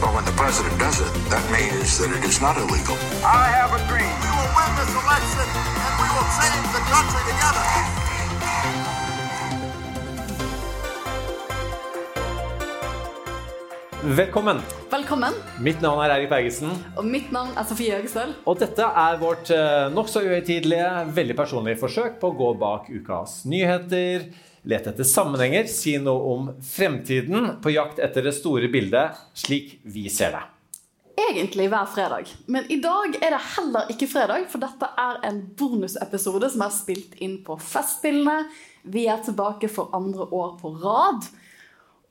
But when the president does it, that means that it is not illegal. I have a dream. We will win this election and we will save the country together. Velkommen. Velkommen. Mitt navn er Eirik Bergesen. Og mitt navn er Sofie Høgestøl. Og dette er vårt eh, nokså uhøytidelige, veldig personlige forsøk på å gå bak ukas nyheter, lete etter sammenhenger, si noe om fremtiden, på jakt etter det store bildet slik vi ser det. Egentlig hver fredag. Men i dag er det heller ikke fredag, for dette er en bonusepisode som er spilt inn på Festspillene. Vi er tilbake for andre år på rad.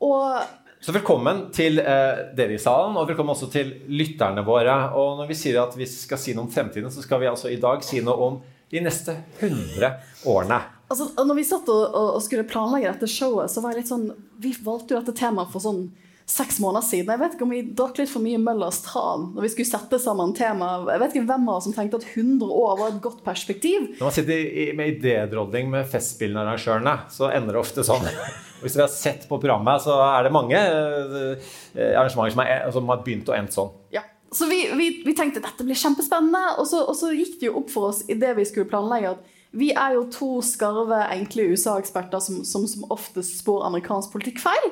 Og Så velkommen til eh, dere i salen, og velkommen også til lytterne våre. Og når vi sier at vi skal si noe om fremtiden, så skal vi altså i dag si noe om de neste 100 årene. Altså, når vi satt og, og, skulle planlegge dette showet, så var jeg litt sånn Vi valgte jo dette temaet for sånn seks måneder siden. Jeg vet ikke om vi drakk litt for mye Møllers tran når vi skulle sette sammen temaet. Jeg vet ikke hvem av oss som tenkte at 100 år var et godt perspektiv. Når man sitter med idédronning med Festspillene-arrangørene, så ender det ofte sånn. Hvis dere har sett på programmet, så er det mange eh, arrangementer som, er, som har begynt og endt sånn. Ja. Så vi, vi, vi tenkte dette blir kjempespennende, og så, og så gikk det jo opp for oss i det vi skulle planlegge, at vi er jo to skarve, enkle USA-eksperter som, som som oftest spår amerikansk politikk feil.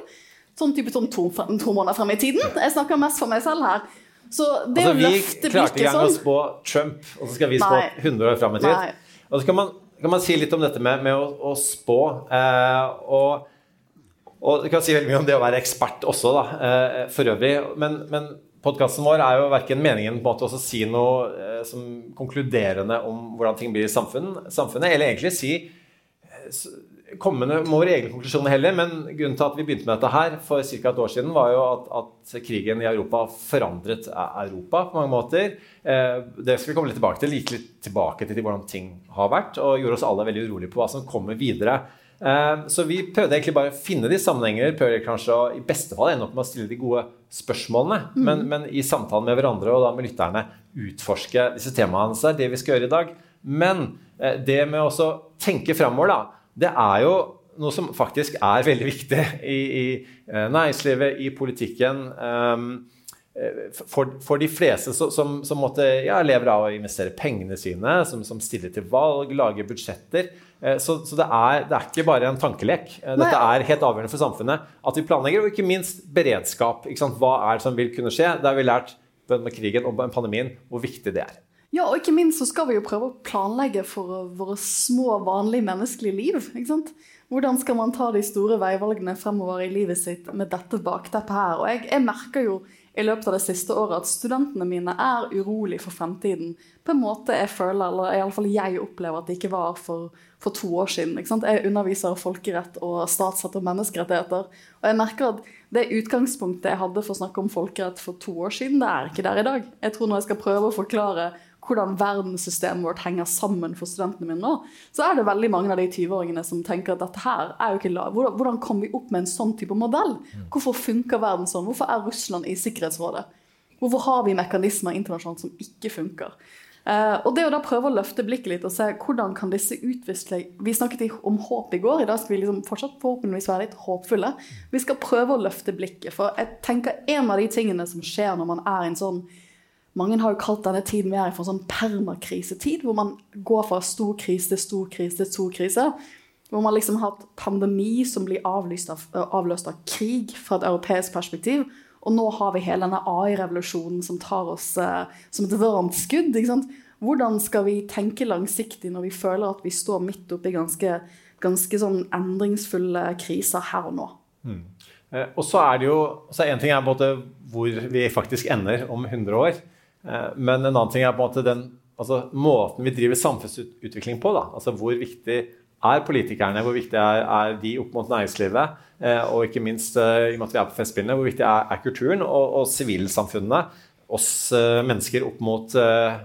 Sånn type sånn to, to måneder frem i tiden. Jeg snakker mest for meg selv her. Så det Altså, vi løfte klarte ikke engang sånn. å spå Trump, og så skal vi spå Nei. 100 år fram i tid. Og så kan man, kan man si litt om dette med, med å, å spå. Eh, og, og du kan si veldig mye om det å være ekspert også, da, eh, for øvrig. Men, men podkasten vår er jo verken meningen på en måte å si noe eh, som konkluderende om hvordan ting blir i samfunn, samfunnet, eller egentlig si komme med våre egne konklusjoner heller, men grunnen til at vi begynte med dette her for ca. et år siden, var jo at, at krigen i Europa forandret Europa på mange måter. Eh, det skal vi komme litt tilbake til. Like litt tilbake til hvordan ting har vært, og gjorde oss alle veldig urolige på hva som kommer videre. Eh, så vi prøvde egentlig bare å finne de sammenhenger, prøvde kanskje å i beste fall ende opp med å stille de gode spørsmålene, men, men i samtalen med hverandre og da med lytterne utforske disse temaene. Så det er det vi skal gjøre i dag. Men eh, det med å tenke framover, da det er jo noe som faktisk er veldig viktig i, i eh, næringslivet, i politikken. Um, for, for, de fleste som, som, som måtte, ja, lever av å investere pengene sine, som, som stiller til valg, lager budsjetter. Eh, så, så det, er, det, er, ikke bare en tankelek. Eh, Dette er helt avgjørende for samfunnet. At vi planlegger, og ikke minst beredskap. Ikke Hva er det som vil kunne skje? Det har vi lært med krigen og pandemien hvor viktig det er. Ja, og ikke minst så skal vi jo prøve å planlegge for våre små, vanlige menneskelige liv. ikke sant? Hvordan skal man ta de store veivalgene fremover i livet sitt med dette bakteppet her? Og jeg, jeg merker jo i løpet av det siste året at studentene mine er urolig for fremtiden. På en måte jeg føler, eller iallfall jeg opplever at det ikke var for, for to år siden. Jeg underviser folkerett og statsrett og menneskerettigheter. Og jeg merker at det utgangspunktet jeg hadde for å snakke om folkerett for to år siden, det er ikke der i dag. Jeg tror når jeg skal prøve å forklare hvordan verdenssystemet vårt henger sammen for studentene mine nå, så er det veldig mange av de 20-åringene som tenker at dette her er jo ikke lav. hvordan, hvordan kom vi opp med en sånn type modell? Hvorfor funker verden sånn? Hvorfor er Russland i Sikkerhetsrådet? Hvorfor har vi mekanismer internasjonalt som ikke funker? Uh, og det å da prøve å løfte blikket litt og se hvordan kan disse utvikle Vi snakket om håp i går, i dag skal vi liksom fortsatt forhåpentligvis være litt håpfulle. Vi skal prøve å løfte blikket, for jeg tenker en av de tingene som skjer når man er i en sånn mange har jo kalt denne tiden vi er i for en sånn permakrisetid, hvor man går fra stor krise til stor krise til stor krise. Hvor man liksom har hatt pandemi som blir avlyst av, avløst av krig fra et europeisk perspektiv. Og nå har vi hele denne AI-revolusjonen som tar oss eh, som et varmt skudd. ikke sant? Hvordan skal vi tenke langsiktig når vi føler at vi står midt oppi ganske, ganske sånn endringsfulle kriser her og nå? Mm. Eh, og så er det jo så En ting er på en måte hvor vi faktisk ender om 100 år. Eh, men en annen ting er på en måte den altså, måten vi driver samfunnsutvikling på. Da. Altså Hvor viktig er politikerne, hvor viktig er, er de opp mot næringslivet? Eh, og ikke minst i og med at vi er på Festspillene, hvor viktig er, er kulturen og, sivilsamfunnet? Oss mennesker opp mot eh,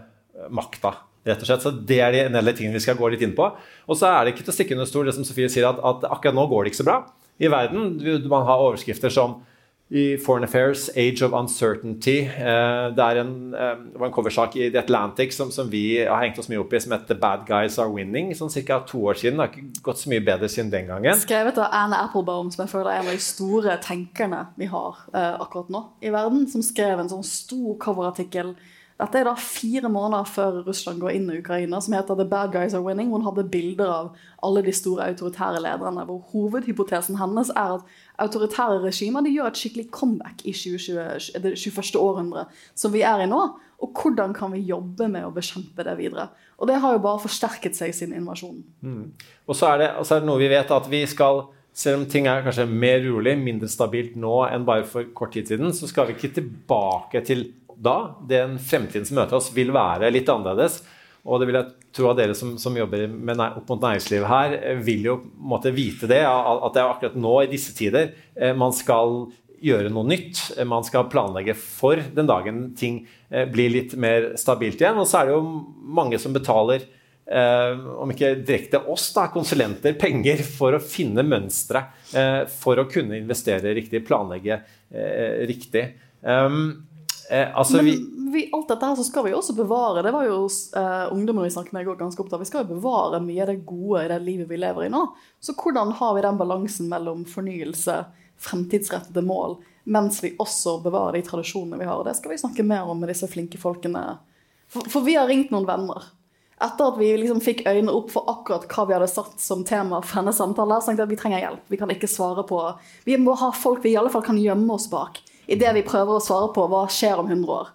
makta. Rett og slett. Så Det er de en del tingene vi skal gå litt inn på. Og så er det ikke til å stikke under stol det som Sofie sier, at, at akkurat nå går det ikke så bra i verden. Man har overskrifter som i Foreign Affairs, Age of Uncertainty. Eh, det, en, eh, det var en coversak i The Atlantic som, som vi har hengt oss mye opp i, som heter 'Bad Guys Are Winning'. Sånn ca. to år siden. Det har ikke gått så mye bedre siden den gangen. Skrevet av Anne Applebaum, som jeg føler er en av de store tenkerne vi har eh, akkurat nå i verden, som skrev en sånn stor coverartikkel. Dette er da fire måneder før Russland går inn i Ukraina, som heter 'The Bad Guys Are Winning'. Hun hadde bilder av alle de store autoritære lederne, hvor hovedhypotesen hennes er at autoritære regimer de gjør et skikkelig comeback i 2020, det 21. århundre, som vi er i nå. Og hvordan kan vi jobbe med å bekjempe det videre? Og det har jo bare forsterket seg siden invasjonen. Og så er, det, så er det noe vi vet at vi skal selv om ting er kanskje mer rolig, mindre stabilt nå enn bare for kort tid siden, så skal vi ikke tilbake til da. Den fremtiden som møter oss, vil være litt annerledes. Og det vil jeg tro at dere som, som jobber med, opp mot næringslivet her, eh, vil jo på en måte vite det. At det er akkurat nå, i disse tider, eh, man skal gjøre noe nytt. Eh, Man skal planlegge for den dagen ting blir litt mer stabilt igjen. Og så er det jo mange som betaler om ikke direkte oss, da, konsulenter, penger for å finne mønstre for å kunne investere riktig, planlegge riktig. Um, eh, altså, Men vi, alt dette her så skal vi også bevare Det var jo eh, ungdommen vi snakket med i går ganske opptatt. Vi skal jo bevare mye av det gode i det livet vi lever i nå. Så hvordan har vi den balansen mellom fornyelse, fremtidsrettede mål, mens vi også bevarer de tradisjonene vi har? Det skal vi snakke mer om med disse flinke folkene. For, for vi har ringt noen venner. Etter at vi liksom fikk øynene opp for akkurat hva vi hadde satt som tema for denne samtalen, så tenkte jeg at vi trenger hjelp. Vi kan ikke svare på Vi må ha folk vi i alle fall kan gjemme oss bak. I det vi prøver å svare på hva skjer om 100 år.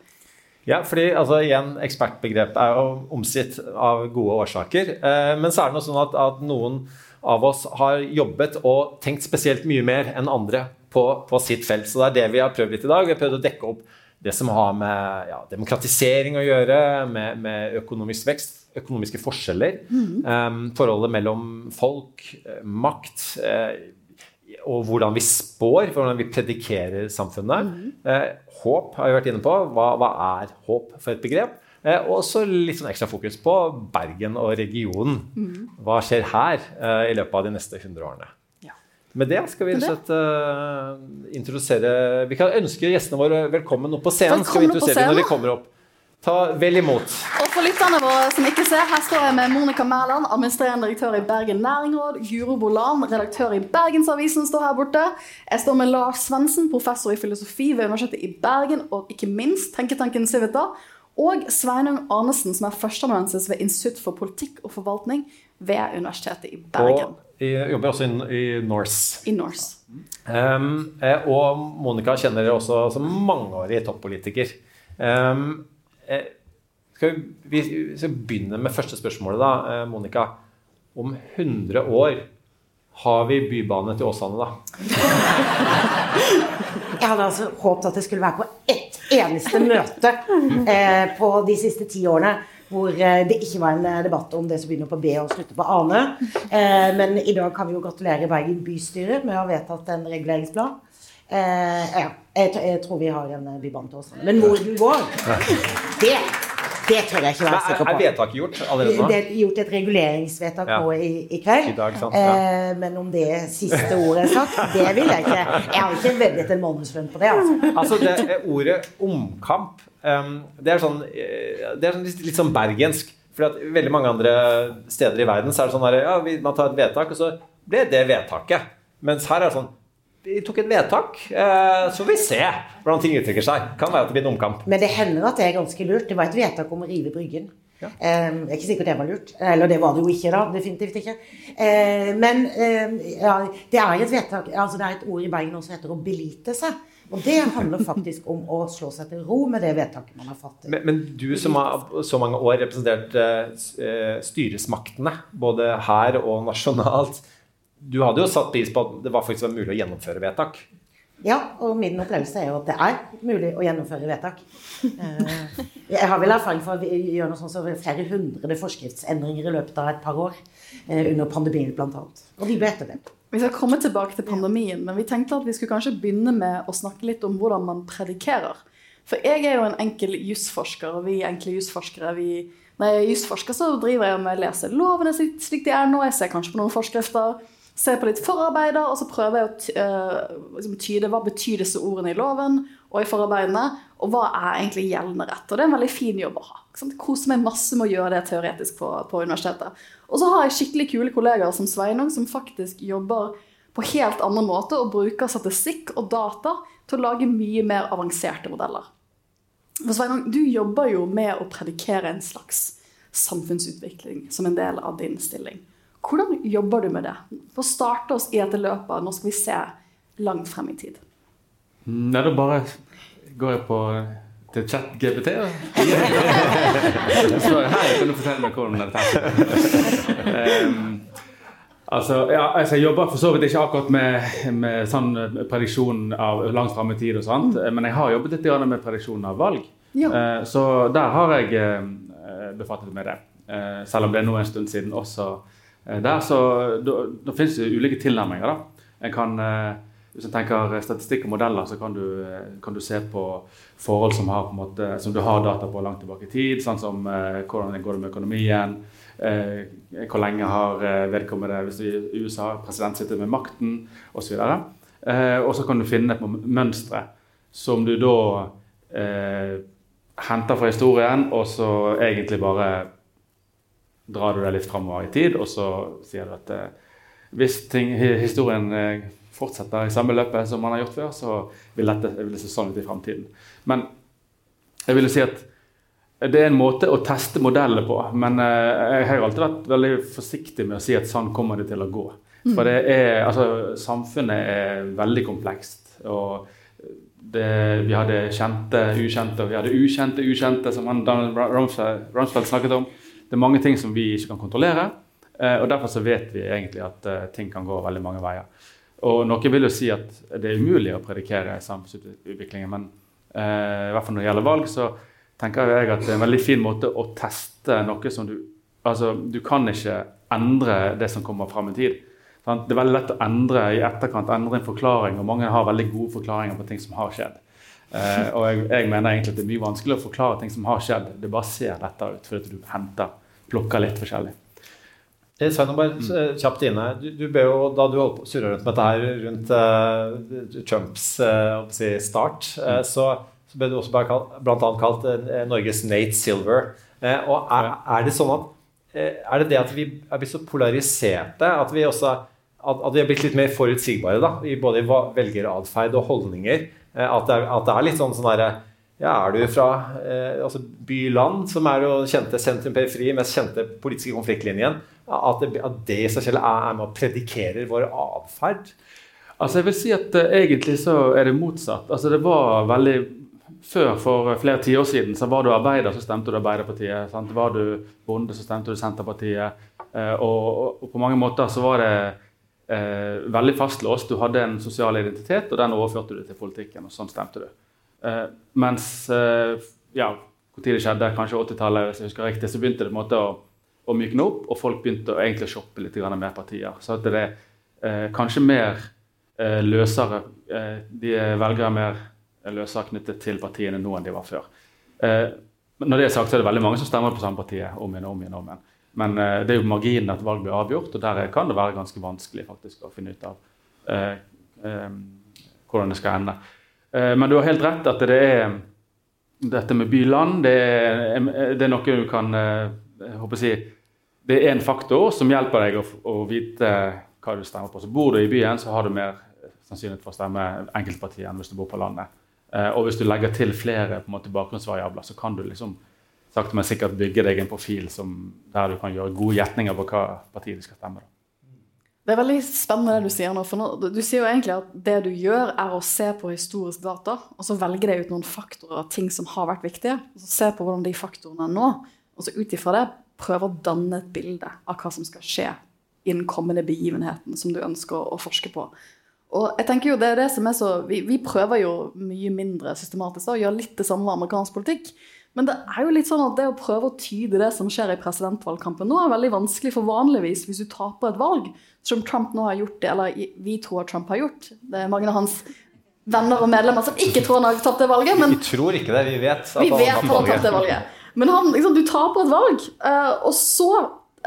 Ja, fordi altså, igjen, ekspertbegrep er jo omstridt av gode årsaker. Eh, men så er det noe sånn at, at noen av oss har jobbet og tenkt spesielt mye mer enn andre på, på sitt felt. Så det er det vi har prøvd litt i dag. Vi har prøvd å dekke opp det som har med ja, demokratisering å gjøre, med, med økonomisk vekst, økonomiske forskjeller, eh, forholdet mellom folk, eh, makt. Eh, og hvordan vi spår, hvordan vi predikerer samfunnet. Eh, håp har vi vært inne på. Hva, hva er håp for et begrep? Eh, og så litt sånn ekstra fokus på Bergen og regionen. Hva skjer her eh, i løpet av de neste 100 årene? Ja. Med det skal vi rett og eh, introdusere Vi kan ønske gjestene våre velkommen opp på scenen. skal vi introdusere dem når de kommer opp. Ta vel imot. Og for lytterne våre som ikke ser, her står jeg med Monica Mæland, administrerende direktør i Bergen Næringråd. Guro Bolan, redaktør i Bergensavisen, står her borte. Jeg står med Lars Svendsen, professor i filosofi ved Universitetet i Bergen, og ikke minst tenketanken Civita. Og Sveinung Arnesen, som er førsteamanuensis ved Institutt for politikk og forvaltning ved Universitetet i Bergen. Og jeg jobber også i, i Norse. I Norse. Um, og Monica kjenner dere også som mangeårig toppolitiker. Um, skal vi, vi skal begynne med første spørsmålet, da, eh, Monica. Om 100 år har vi bybane til Åsane, da? Jeg hadde altså håpet at det skulle være på ett eneste møte eh, på de siste ti årene hvor eh, det ikke var en eh, debatt om det som begynner på B og slutter på Ane. Eh, men i dag kan vi jo gratulere Bergen bystyre med å ha vedtatt en reguleringsplan. Eh, ja, jeg, jeg tror vi har en eh, bybane til Åsane. Men hvor den går, det, det tør jeg ikke være er, på. er vedtaket gjort allerede nå? Det er gjort et reguleringsvedtak Ja. nå i, i kveld. I dag? Ja. Eh, men om det siste ordet er sagt, det vil jeg ikke. Jeg har ikke veddet en månedslønn på det. altså. Altså, det er ordet omkamp um, Det er sånn, eh, det er sånn litt, sånn bergensk. For at veldig mange andre steder i verden så er det sånn at ja, man tar et vedtak, og så ble det vedtaket. Mens her er det sånn Vi tok et vedtak, eh, så får vi se hvordan ting utvikler seg. Kan være at det blir en omkamp. Men det hender at det er ganske lurt. Det var et vedtak om å rive Bryggen. Eh, det er ikke sikkert det var lurt. Eller det var det jo ikke, da. Definitivt ikke. Eh, men eh, ja, det er et vedtak altså Det er et ord i Bergen også som heter å belite seg. Og det handler faktisk om å slå seg til ro med det vedtaket man har fattet. Men, men du som har så mange år representert styresmaktene, både her og nasjonalt, du hadde jo satt pris på at det var faktisk var mulig å gjennomføre vedtak. Ja, og min opplevelse er jo at det er mulig å gjennomføre vedtak. Eh, Jeg har vel erfaring for å gjøre noe sånt som flere hundre forskriftsendringer i løpet av et par år. eh, Under pandemien, annet. Og de ble etterlevd. Vi skal komme tilbake til pandemien, men vi tenkte at vi skulle kanskje begynne med å snakke litt om hvordan man predikerer. For jeg er jo en enkel jusforsker, og vi enkle jusforskere vi Når jeg er jusforsker, så driver jeg med å lese lovene slik de er nå. Jeg ser kanskje på noen forskrifter, ser på litt forarbeider, og så prøver jeg å eh, liksom tyde hva betyr disse ordene i loven og i forarbeidene, og hva er egentlig gjeldende rett. Og det er en veldig fin jobb å ha. Jeg koser meg masse med å gjøre det teoretisk på, på universitetet. Og så har jeg skikkelig kule kollegaer som Sveinung, som faktisk jobber på helt andre måter og bruker statistikk og data til å lage mye mer avanserte modeller. For Sveinung, du jobber jo med å predikere en slags samfunnsutvikling som en del av din stilling. Hvordan jobber du med det? For å starte oss i dette løpet, nå skal vi se langt frem i tid. Nei, da bare går jeg på til chat-GPT. Så hei, kan du fortelle meg hvordan dette er? Um, altså, ja, altså, jeg jobber for så vidt ikke akkurat med, med sånn prediksjon av langt fram i tid, og sånt, men jeg har jobbet litt med prediksjon av valg. Ja. Uh, så der har jeg uh, befattet meg med det. Uh, selv om det er nå en stund siden også eh, der. Så da, da finnes det ulike tilnærminger. da. En kan, eh, hvis en tenker statistikk og modeller, så kan du, eh, kan du se på forhold som, har, på måte, som du har data på langt tilbake i tid. Sånn som eh, hvordan det går med økonomien. Eh, hvor lenge har eh, vedkommende, hvis i USA president sitter med makten, osv. Eh, og så kan du finne på mønstre som du da eh, henter fra historien, og så egentlig bare drar du deg litt framover i tid, og så sier du at eh, hvis ting, historien eh, fortsetter i samme løpet som man har gjort før, så vil dette vil det se sånn ut i framtiden. Men jeg vil jo si at det er en måte å teste modellene på, men eh, jeg har alltid vært veldig forsiktig med å si at sånn kommer det til å gå. For det er, altså, samfunnet er veldig komplekst. og det, vi hadde kjente, ukjente, og vi hadde ukjente, ukjente, som Donald Rumsfeld, Rumsfeld snakket om. Det er mange ting som vi ikke kan kontrollere, eh, og derfor så vet vi egentlig at eh, ting kan gå veldig mange veier. Og Noen vil jo si at det er umulig å predikere samfunnsutviklingen, men eh, i hvert fall når det gjelder valg, så tenker jeg at det er en veldig fin måte å teste noe som du Altså, du kan ikke endre det som kommer fram i tid. Det er veldig lett å endre i etterkant, endre en forklaring, og mange har veldig gode forklaringer på ting som har skjedd. Eh, og jeg, jeg mener egentlig at det er mye vanskelig å forklare ting som har skjedd. Det bare ser lettere ut fordi du henter, plukker litt forskjellig. Eh, Svein, bare eh, kjapt inne. Du, du ble jo, da du surre rundt med dette her rundt uh, Trumps si, start, uh, så, så ble du også bare kalt, blant annet kalt Norges Nate Silver. Og er, er det sånn at Er det det at vi er blitt så polariserte at vi også at, at vi er blitt litt mer forutsigbare da, i både velgeratferd og holdninger? At, det er, at det er litt sånn sånn derre ja, Er du fra eh, altså by-land, som er jo kjente sentrum-periferi, mest kjente politiske konfliktlinjen, at det, at det i seg selv er, er med og predikerer vår atferd? Altså jeg vil si at uh, Egentlig så er det motsatt. Altså Det var veldig Før, for flere tiår siden, så var du arbeider, så stemte du Arbeiderpartiet. Sant? Var du bonde, så stemte du Senterpartiet. Eh, og, og, på mange måter så var det eh, veldig fastlåst. Du hadde en sosial identitet, og den overførte du til politikken. og sånn stemte du. Eh, mens eh, ja, hvor tid det skjedde, kanskje 80-tallet, hvis jeg husker riktig, så begynte det på en måte å, å mykne opp, og folk begynte å egentlig shoppe litt mer partier. Så at det er eh, kanskje mer løsere De velger mer løsere knyttet til partiene nå enn de var før. Når det er sagt, så er det veldig mange som stemmer på samme partiet om igjen og om igjen. om igjen. Men det er jo marginen at valg blir avgjort, og der kan det være ganske vanskelig faktisk å finne ut av hvordan det skal ende. Eh, men du har helt rett at det er dette med by-land, det, er- det er noe du kan eh, si, Det er en faktor som hjelper deg å, å vite hva du stemmer på. Så Bor du i byen, så har du mer sannsynlighet for å stemme enkeltpartiet enn hvis du bor på landet. Eh, og hvis du legger til flere på en måte, bakgrunnsvariabler, så kan du liksom sakte, men sikkert bygge deg en profil som, der du kan gjøre gode gjetninger på hva parti du skal stemme. Da. Det er veldig spennende det du sier nå. For nå, du sier jo egentlig at det du gjør, er å se på historisk data, og så velge deg ut noen faktorer, ting som har vært viktige. og så Se på hvordan de faktorene er nå, og så ut ifra det prøve å danne et bilde av hva som skal skje i den kommende begivenheten som du ønsker å, forske på. Og jeg tenker jo det er det som er så, Vi, vi prøver jo mye mindre systematisk å gjøre litt det samme med amerikansk politikk. Men det er jo litt sånn at det å prøve å tyde det som skjer i presidentvalgkampen nå, er veldig vanskelig. For vanligvis, hvis du taper et valg, som Trump nå har gjort eller vi tror Trump har gjort det er Mange av hans venner og medlemmer som ikke tror han har tapt det valget. men Vi tror ikke det, vi vet at vi vet han har tapt det valget. valget. Men han, liksom, du taper et valg, eh, og så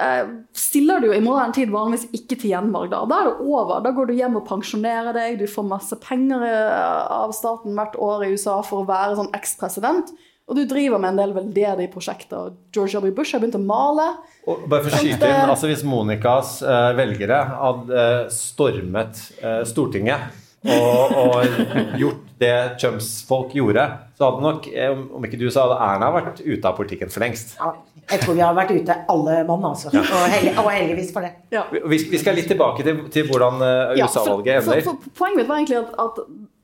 eh, stiller du jo i moderne tid vanligvis ikke til gjenvalg. Da Da er det over. Da går du hjem og pensjonerer deg, du får masse penger eh, av staten hvert år i USA for å være sånn eks-president. Og du driver med en del veldedige prosjekter. George W. Bush har begynt å male. Og bare for å skyte inn, altså Hvis Monicas uh, velgere hadde uh, stormet uh, Stortinget og, og gjort det Trumps folk gjorde, så hadde nok, eh, om ikke du, så hadde Erna vært ute av politikken for lengst. Ja, jeg tror vi har vært ute alle mann, altså. Og, heldig, og heldigvis for det. Vi, vi skal litt tilbake til, til hvordan eh, Ja, USA-valget ender. For, for, poenget mitt var egentlig at, at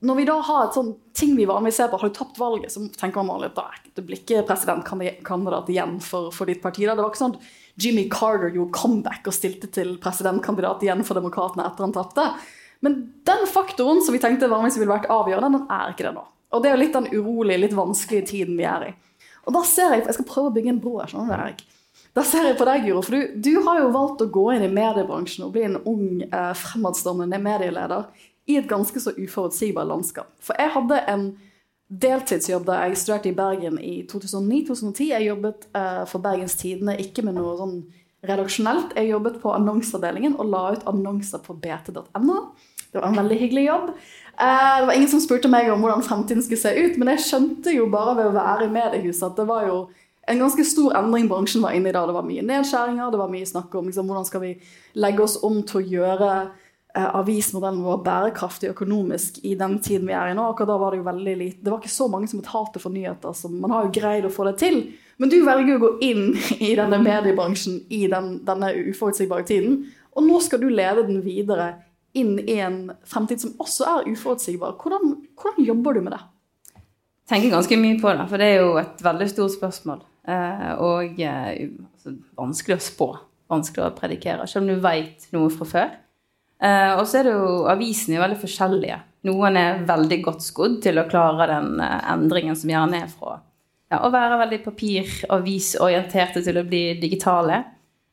når vi da har et sånn ting vi vanligvis ser på, har du tapt valget, så tenker man at da, det blir ikke presidentkandidat igjen for, for ditt parti. Da. Det var ikke sånn at Jimmy Carter gjorde comeback og stilte til presidentkandidat igjen for Demokratene etter han tapte. Men den faktoren som vi tenkte vanligvis ville vært avgjørende, den er ikke det nå. Og det er jo litt den urolige, litt vanskelige tiden vi er i. Og da ser jeg, Jeg skal prøve å bygge en bro her. skjønner du, Erik? Da ser jeg på deg, Guro, for du, du har jo valgt å gå inn i mediebransjen og bli en ung, eh, fremadstormende medieleder i et ganske så uforutsigbart landskap. For jeg hadde en deltidsjobb da jeg studerte i Bergen i 2009-2010. Jeg jobbet eh, for Bergens Tidende, ikke med noe sånn redaksjonelt. Jeg jobbet på annonseavdelingen og la ut annonser på bt.no. Det var en veldig hyggelig jobb. Eh, det var ingen som spurte meg om hvordan fremtiden skulle se ut, men jeg skjønte jo bare ved å være i mediehuset at det var jo en ganske stor endring bransjen var inne i da. Det var mye nedskjæringer, det var mye snakk om liksom, hvordan skal vi legge oss om til å gjøre eh, avismodellen vår bærekraftig økonomisk i den tiden vi er i nå. Akkurat da var det jo veldig lite. Det var ikke så mange som betalte for nyheter, så man har jo greid å få det til. Men du velger å gå inn i denne mediebransjen i den, denne uforutsigbare tiden, og nå skal du lede den videre inn i en fremtid som også er uforutsigbar. Hvordan, hvordan jobber du med det? Jeg tenker ganske mye på det, for det er jo et veldig stort spørsmål. Eh, og eh, altså, vanskelig å spå. Vanskelig å predikere, selv om du veit noe fra før. Eh, og så er det jo Avisene er veldig forskjellige. Noen er veldig godt skodd til å klare den endringen som gjerne er fra ja, å være veldig papiravisorienterte til å bli digitale.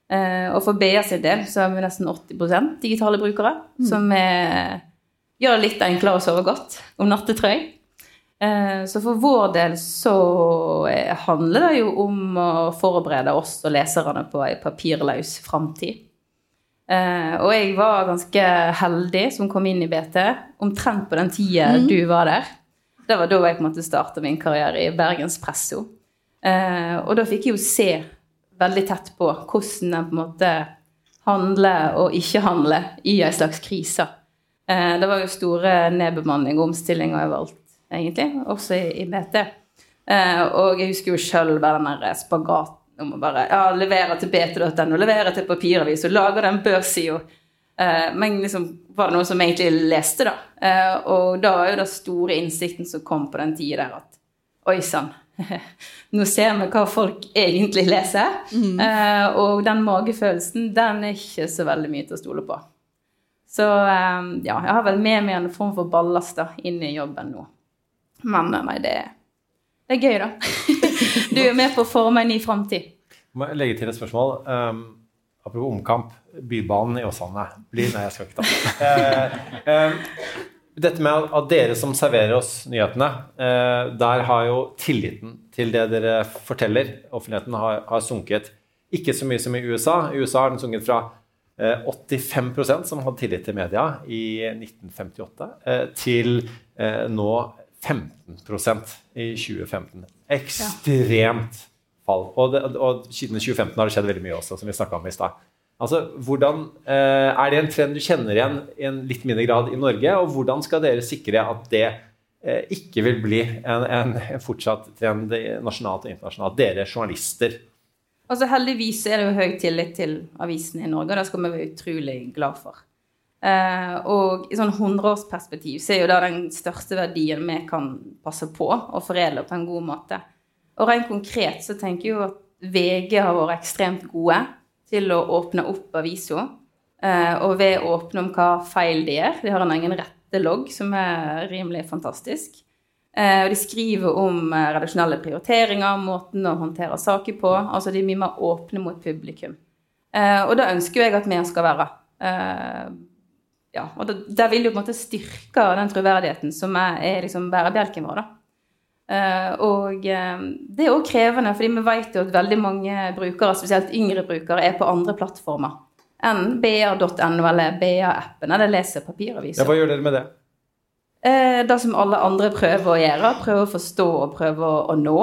Eh, og for BA sin del så er vi nesten 80% digitale brukere, som er, gjør det litt enklere å sove godt om nattetrøy. Eh, Så for vår del så handler det jo om å forberede oss og leserne på ei papirløs framtid. Eh, Og jeg var ganske heldig som kom inn i BT, omtrent på den tida mm. du var der. Det var da jeg på en måte starta min karriere i Bergenspresso. Og da fikk jeg jo se veldig tett på hvordan en på en måte handler og ikke handler i en slags krise. Eh, Det var jo store nedbemanning og omstillinger overalt, egentlig, også i, BT. Eh, og jeg husker jo sjøl bare den der spagaten om å bare ja, levere til bt.no, levere til papiravis og lage den børssida. Eh, men liksom var det noen som egentlig leste, da. Og da er jo den store innsikten som kom på den tida der, at oi sann, nå ser vi hva folk egentlig leser. Eh, og den magefølelsen, den er ikke så veldig mye til å stole på. Så eh, ja, jeg har vel med meg en form for ballast da, inn i jobben nå. Men eh, nei, det, det er gøy, da. du er med på å forme en ny framtid. Må jeg legge til et spørsmål. Um, apropos omkamp. Bybanen i Åsane blir Nei, jeg skal ikke ta det. Uh, um, dette med at- dere som serverer oss nyhetene, eh, der har jo tilliten til det dere forteller, offentligheten, har, har sunket. Ikke så mye som i USA. I USA har den sunket fra eh, 85% som hadde tillit til media i 1958, eh, til eh, nå 15% i 2015. Ekstremt fall. Og, det, og siden 2015 har det skjedd veldig mye også, som vi snakka om i stad. Altså, hvordan, eh, Er det en trend du kjenner igjen i en litt mindre grad i Norge? Og hvordan skal dere sikre at det eh, ikke vil bli en, en, en fortsatt trend nasjonalt og internasjonalt? Dere journalister. Altså Heldigvis er det jo høy tillit til avisene i Norge, og det skal vi være utrolig glad for. Eh, og i sånn hundreårsperspektiv så er jo det den største verdien vi kan passe på og foredle på en god måte. Og rent konkret så tenker jeg jo at VG har vært ekstremt gode til å åpne opp avisa. Eh, og ved å åpne om hva feil de gjør. De har en egen rettelogg som er rimelig fantastisk. Eh, og de skriver om eh, redaksjonelle prioriteringer, måten å håndtere saker på. Altså de er mye mer åpne mot publikum. Og det ønsker jeg at vi skal være. Ja, og da, Der vil jo på en måte styrke den troverdigheten som er, er liksom bærebjelken vår. da. Eh, og eh, det er òg krevende, fordi vi vet jo at veldig mange brukere, spesielt yngre brukere, er på andre plattformer enn ba.no eller BA-appen, eller leser papiraviser. Ja, hva gjør dere med det? Eh, det som alle andre prøver å gjøre, prøver å forstå og prøver å, å nå.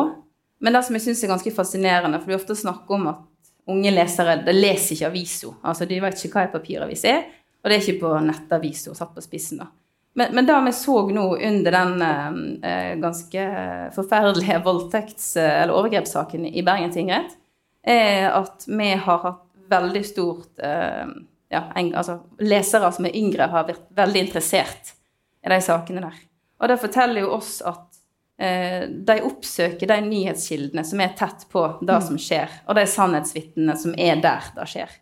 Men det som jeg syns er ganske fascinerende, for vi ofte snakker om at unge lesere de leser ikke aviso. Altså, de vet ikke hva en papiravis er, og det er ikke på nettaviso, satt på spissen. da. Men, men det vi så nå under den eh, ganske forferdelige voldtekts- eller overgrepssaken i Bergen tingrett, er at vi har hatt veldig stort eh, ja, en, altså, Lesere som er yngre, har vært veldig interessert i de sakene der. Og det forteller jo oss at eh, de oppsøker de nyhetskildene som er tett på det som skjer, og de sannhetsvitnene som er der det skjer.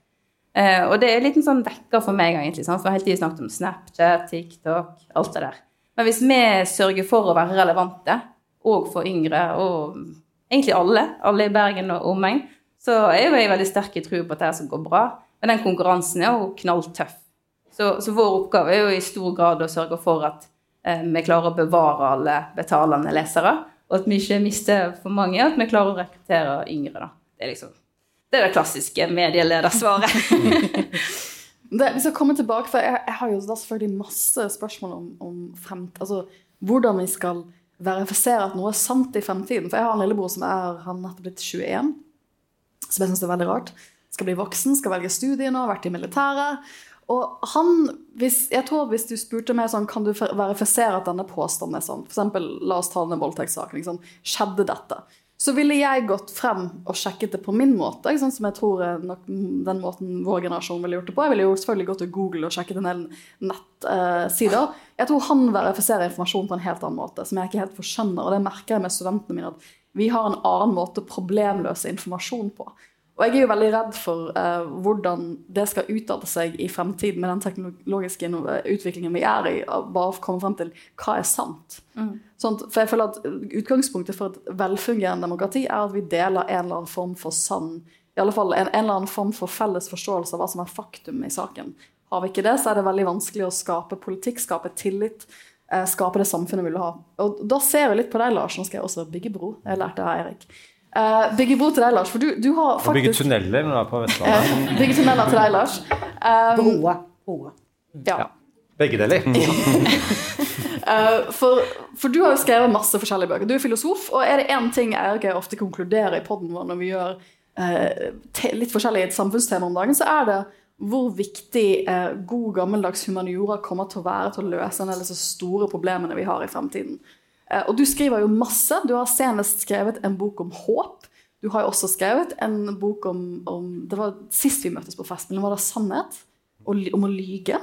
Eh, og det er en liten sånn vekker for meg, egentlig. Sant? For hele tiden snakket om Snapchat, TikTok, alt det der. Men hvis vi sørger for å være relevante, og for yngre, og egentlig alle, alle i Bergen og omegn, så er jo jeg veldig sterk i tro på at det her skal gå bra. Men den konkurransen er jo knalltøff. Så, så, vår oppgave er jo i stor grad å sørge for at eh, vi klarer å bevare alle betalende lesere, og at vi ikke mister for mange, og at vi klarer å rekruttere yngre. Da. Det er liksom det er det klassiske medieledersvaret. det, vi skal komme tilbake, for jeg, jeg har jo da selvfølgelig masse spørsmål om, om fremt, altså, hvordan vi skal verifisere at noe er sant i fremtiden. For jeg har en lillebror som er han nettopp blitt 21, som jeg syns er veldig rart. Skal bli voksen, skal velge studier nå, vært i militæret. Og han, hvis, jeg tror hvis du spurte meg sånn, kan du verifisere at denne påstanden er sånn, f.eks. la oss ta denne voldtektssaken, liksom, skjedde dette? Så ville jeg gått frem og sjekket det på min måte, sånn som jeg tror nok den måten vår generasjon ville gjort det på. Jeg ville jo selvfølgelig gått til Google og sjekket en del nettsider. Uh, jeg tror han verifiserer informasjon på en helt annen måte, som jeg ikke helt forskjønner. Og det merker jeg med studentene mine, at vi har en annen måte problemløse informasjon på. Og jeg er jo veldig redd for uh, hvordan det skal utarte seg i fremtiden med den teknologiske utviklingen vi er i, bare å komme frem til hva er sant. Mm. Sånn, for jeg føler at Utgangspunktet for et velfungerende demokrati er at vi deler en eller annen form for sann i alle fall en, en eller annen form for felles forståelse av hva som er faktum i saken. Har vi ikke det, så er det veldig vanskelig å skape politikk, skape tillit, eh, skape det samfunnet vi vil ha. Og Da ser jeg litt på deg, Lars. Nå skal jeg også bygge bro. Jeg lærte det av Erik. Eh, bygge bro til deg, Lars. For du, du har faktisk Og bygge tunneler når du er på Vestlandet. Uh, bygge tunneler til deg, Lars. Um, Broa. Broa. Ja. ja. Begge deler. uh, for, for, du har jo skrevet masse forskjellige bøker. Du er filosof, og er det én ting jeg ofte konkluderer i poden vår når vi gjør litt forskjellige samfunnstema om dagen, så er det hvor viktig god, gammeldags humaniora kommer til å være til å løse en del av disse store problemene vi har i fremtiden. Eh, og du skriver jo masse. Du har senest skrevet en bok om håp. Du har jo også skrevet en bok om, om Det var sist vi møttes på festen. Var det sannhet? Om å lyge?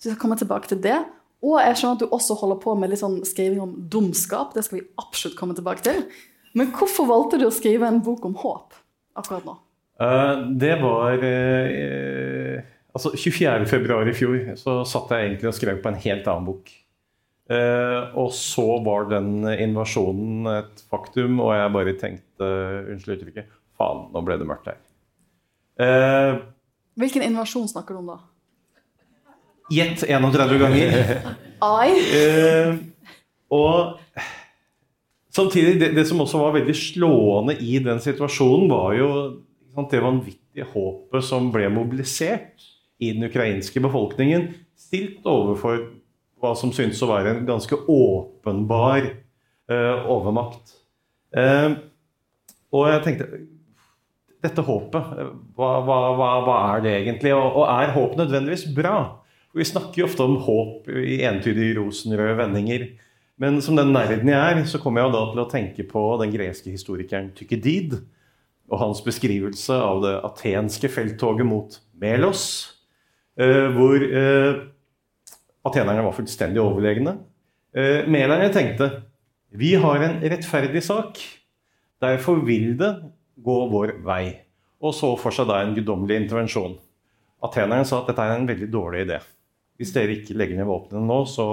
Så vi skal komme tilbake til det. Og jeg skjønner at du også holder på med litt sånn skriving om dumskap. Det skal vi absolutt komme tilbake til. Men hvorfor valgte du å skrive en bok om håp akkurat nå? Uh, det var uh, Altså 24.2 i fjor så satt jeg egentlig og skrev på en helt annen bok. Uh, og så var den invasjonen et faktum, og jeg bare tenkte Unnskyld uttrykket. Faen, nå ble det mørkt her. Uh, Hvilken invasjon snakker du om da? Gjett 31 ganger. Ai. Uh, og samtidig, det, det, som også var veldig slående i den situasjonen, var jo sant, det vanvittige håpet som ble mobilisert i den ukrainske befolkningen, stilt overfor hva som synes å være en ganske åpenbar uh, overmakt. Uh, og jeg tenkte Dette håpet, hva, hva, hva, hva er det egentlig? Og, og, er håp nødvendigvis bra? Vi snakker jo ofte om håp i entydige rosenrøde vendinger. Men som den nerden jeg er, så kommer jeg da til å tenke på den greske historikeren Tykkedid og hans beskrivelse av det atenske felttoget mot Melos, uh, hvor Atenerne var fullstendig overlegne. Eh, Melerne tenkte vi har en rettferdig sak. Derfor vil det gå vår vei. Og så for seg da en guddommelig intervensjon. Atenerne sa at dette er en veldig dårlig idé. Hvis dere ikke legger ned våpnene nå, så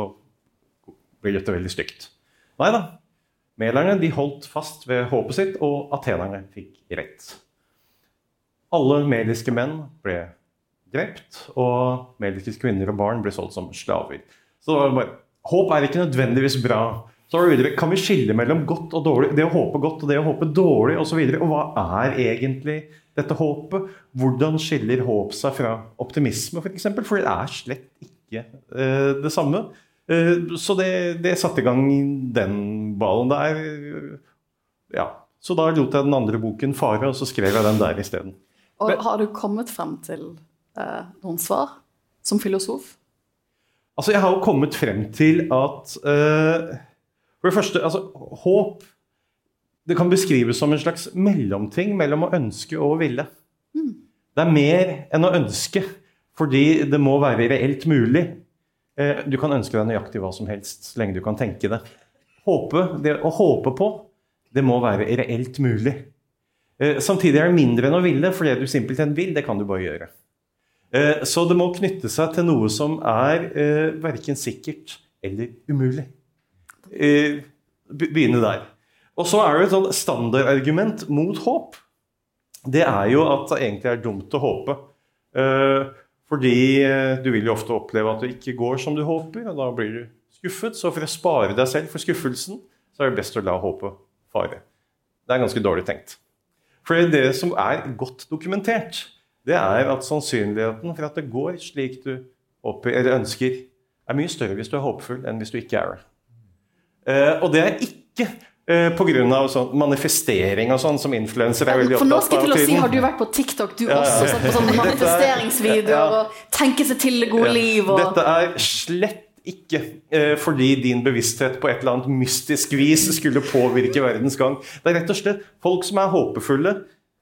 blir dette veldig stygt. Nei da. Melerne de holdt fast ved håpet sitt, og atenerne fikk rett. Alle mediske menn ble drept, og meliske kvinner og barn ble solgt som slaver. Så det var bare, Håp er ikke nødvendigvis bra. Så videre, Kan vi skille mellom godt og dårlig, det å håpe godt og det å håpe dårlig osv.? Og, så og hva er egentlig dette håpet? Hvordan skiller håp seg fra optimisme, f.eks.? For, for det er slett ikke eh, det samme. Eh, så det, det satte i gang den ballen der. Ja. Så da lot jeg den andre boken fare, og så skrev jeg den der isteden. Og har du kommet frem til eh, noen svar som filosof? Altså, jeg har jo kommet frem til at eh, For det første, altså, håp Det kan beskrives som en slags mellomting mellom å ønske og å ville. Mm. Det er mer enn å ønske, fordi det må være reelt mulig. Uh, du kan ønske deg nøyaktig hva som helst så lenge du kan tenke det. Håpe, det å håpe på, det må være reelt mulig. Uh, samtidig er det mindre enn å ville, for det du simpelthen vil, det kan du bare gjøre. Eh, så det må knytte seg til noe som er eh, verken sikkert eller umulig. Eh, begynne der. Og så er det et sånn standardargument mot håp. Det er jo at det egentlig er dumt å håpe. Eh, fordi eh, du vil jo ofte oppleve at det ikke går som du håper, og da blir du skuffet. Så for å spare deg selv for skuffelsen, så er det best å la håpet fare. Det er ganske dårlig tenkt. For det som er godt dokumentert, det er at sannsynligheten for at det går slik du ønsker, er mye større hvis du er håpefull, enn hvis du ikke er det. Uh, og det er ikke pga. Sånn manifestering og sånn, som influensere er veldig opptatt av. For nå skal jeg til å si, Har du vært på TikTok, du ja, også, sett på sånne manifesteringsvideoer ja. og tenke seg til det gode ja. liv? Og... Dette er slett ikke eh, fordi din bevissthet på et eller annet mystisk vis skulle påvirke verdens gang. Det er rett og slett folk som er håpefulle.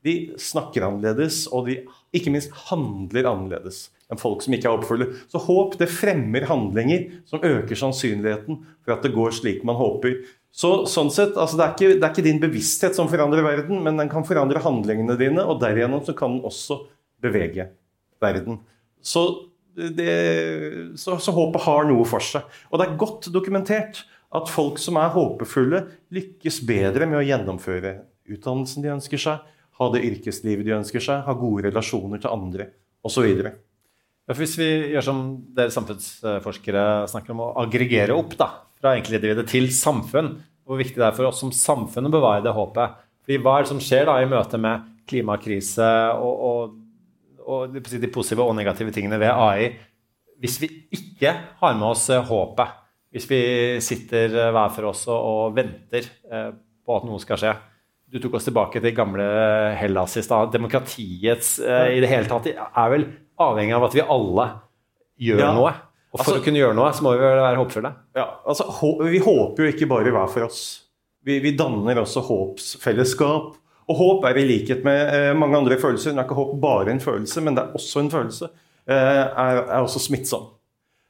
De snakker annerledes, og de ikke minst handler annerledes enn folk som ikke er håpefulle. Så håp det fremmer handlinger som øker sannsynligheten for at det går slik man håper. Så sånn sett, altså det, er ikke, det, er ikke, din bevissthet som forandrer verden, men den kan forandre handlingene dine, og derigjennom så kan den også bevege verden. Så, det, så, så håpet har noe for seg. Og det er godt dokumentert at folk som er håpefulle, lykkes bedre med å gjennomføre utdannelsen de ønsker seg, ha det yrkeslivet de ønsker seg, ha gode relasjoner til andre osv. Ja, hvis vi gjør som dere samfunnsforskere snakker om, å aggregere opp da, fra enkeltindividet til samfunn, hvor viktig det er for oss som samfunn å bevare det håpet. Fordi Hva er det som skjer da i møte med klimakrise og, og, og de positive og negative tingene ved AI, hvis vi ikke har med oss eh, håpet? Hvis vi sitter eh, hver for oss og, og venter eh, på at noe skal skje? du tok oss tilbake til gamle Hellas i stad. Demokratiets eh, i det hele tatt er vel avhengig av at vi alle gjør ja. noe. Og for altså, å kunne gjøre noe, så må vi være håpfulle. Ja, altså, Vi håper jo ikke bare hver for oss. Vi, vi danner også håpsfellesskap. Og håp er i likhet med eh, mange andre følelser. Det er ikke håp bare en følelse, men det er også en følelse. Eh, er, er også smittsom.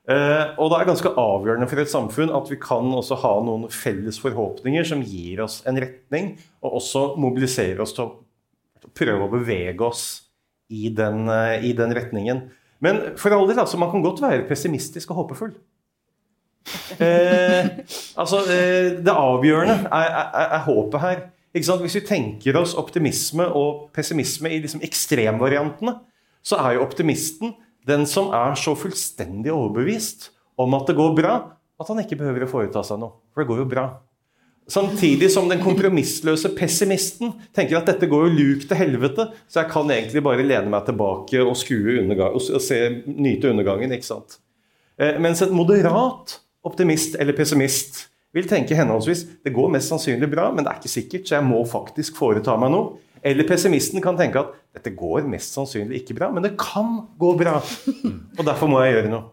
Eh, og det er ganske avgjørende for et samfunn at vi kan også ha noen felles forhåpninger som gir oss en retning, og også mobiliserer oss til å prøve å bevege oss i den, eh, i den retningen. Men for all del, altså, man kan godt være pessimistisk og håpefull. Eh, altså, eh, det avgjørende er, er, er håpet her. Hvis vi tenker oss optimisme og pessimisme i liksom ekstremvariantene, så er jo optimisten den som er så fullstendig overbevist om at det går bra, at han ikke behøver å foreta seg noe. For det går jo bra. Samtidig som den kompromissløse pessimisten tenker at dette går jo luk til helvete, så jeg kan egentlig bare lene meg tilbake og, undergang, og se, nyte undergangen. ikke sant? Eh, mens et moderat optimist eller pessimist vil tenke henholdsvis det går mest sannsynlig bra, men det er ikke sikkert, så jeg må faktisk foreta meg noe. Eller pessimisten kan tenke at dette går mest sannsynlig ikke bra, men det kan gå bra. Og derfor må jeg gjøre noe.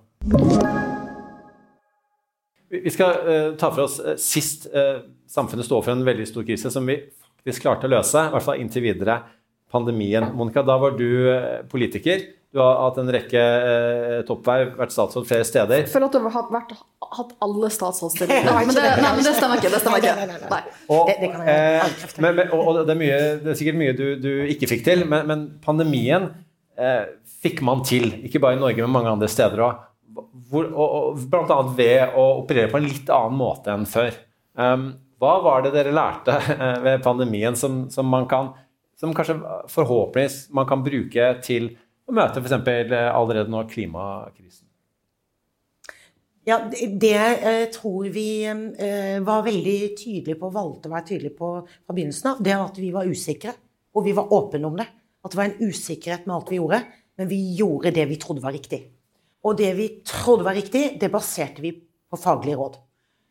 Vi skal uh, ta for oss uh, sist uh, samfunnet står for en veldig stor krise som vi faktisk klarte å løse, i hvert fall inntil videre pandemien. Monica, da var du politiker. Du har hatt en rekke eh, toppverv, vært statsråd flere steder. Jeg føler at du har vært, hatt alle statsrådsstillinger. Nei, men det, nei, men det stemmer ikke. Det stemmer ikke. Nei. Og, eh, men, men, og det, er mye, det, er sikkert mye du, du ikke fikk til, men, men pandemien eh, fikk man til. Ikke bare i Norge, men mange andre steder òg. Bl.a. ved å operere på en litt annen måte enn før. Um, hva var det dere lærte eh, ved pandemien som, som man kan som kanskje forhåpentligvis man kan bruke til å møte f.eks. allerede nå klimakrisen? Ja, det, eh, tror vi eh, var veldig tydelige på, valgte å være tydelige på fra begynnelsen av, det at vi var usikre. Og vi var åpne om det. At det var en usikkerhet med alt vi gjorde. Men vi gjorde det vi trodde var riktig. Og det vi trodde var riktig, det baserte vi på faglige råd.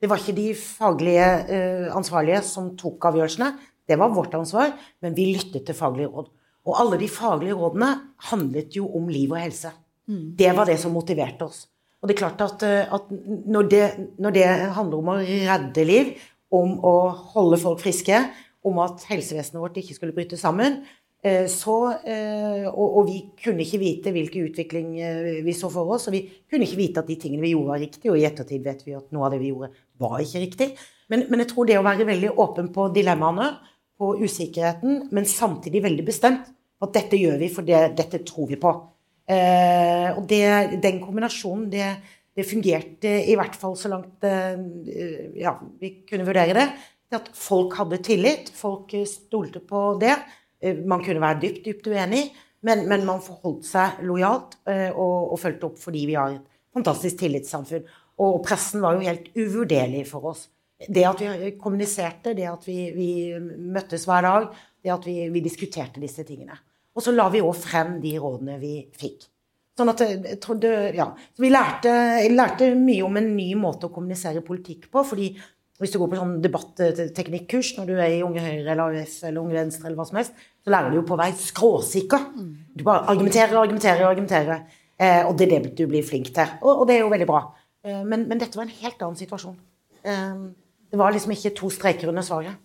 Det var ikke de faglige eh, ansvarlige som tok avgjørelsene. Det var vårt ansvar, men vi lyttet til faglige råd. Og alle de faglige rådene handlet jo om liv og helse. Det var det som motiverte oss. Og det er klart at, eh, at når, det, når, det, handler om å redde liv, om å holde folk friske, om at helsevesenet vårt ikke skulle bryte sammen, eh, så, og, og, vi kunne ikke vite hvilken utvikling vi så for oss, og vi kunne ikke vite at de tingene vi gjorde, var riktige, og i ettertid vet vi at noe av det vi gjorde, var ikke riktig. Men, men jeg tror det å være veldig åpen på dilemmaene, på usikkerheten, men samtidig veldig bestemt at dette gjør vi, for det, dette tror vi på. Eh, og det, den kombinasjonen, det, det, fungerte i hvert fall så langt eh, ja, vi kunne vurdere det. At folk hadde tillit, folk stolte på det. Eh, man kunne være dypt, dypt uenig, men, men man forholdt seg lojalt eh, og, og fulgte opp fordi vi har et fantastisk tillitssamfunn. Og pressen var jo helt uvurderlig for oss. Det at vi kommuniserte, det at vi, vi møttes hver dag, det at vi, vi diskuterte disse tingene. Og så la vi òg frem de rådene vi fikk. Sånn at jeg trodde, ja. Så vi lærte, lærte, mye om en ny måte å kommunisere politikk på. fordi hvis du går på sånn debatteknikkurs når du er i Unge Høyre eller AUF eller Unge Venstre, eller hva som helst, så lærer du jo på vei skråsikker. Du bare argumenterer, argumenterer, argumenterer. Eh, og det er det du blir flink til. Og, og det er jo veldig bra. Eh, men, men, dette var en helt annen situasjon. Eh, det var liksom ikke to streker under svaret.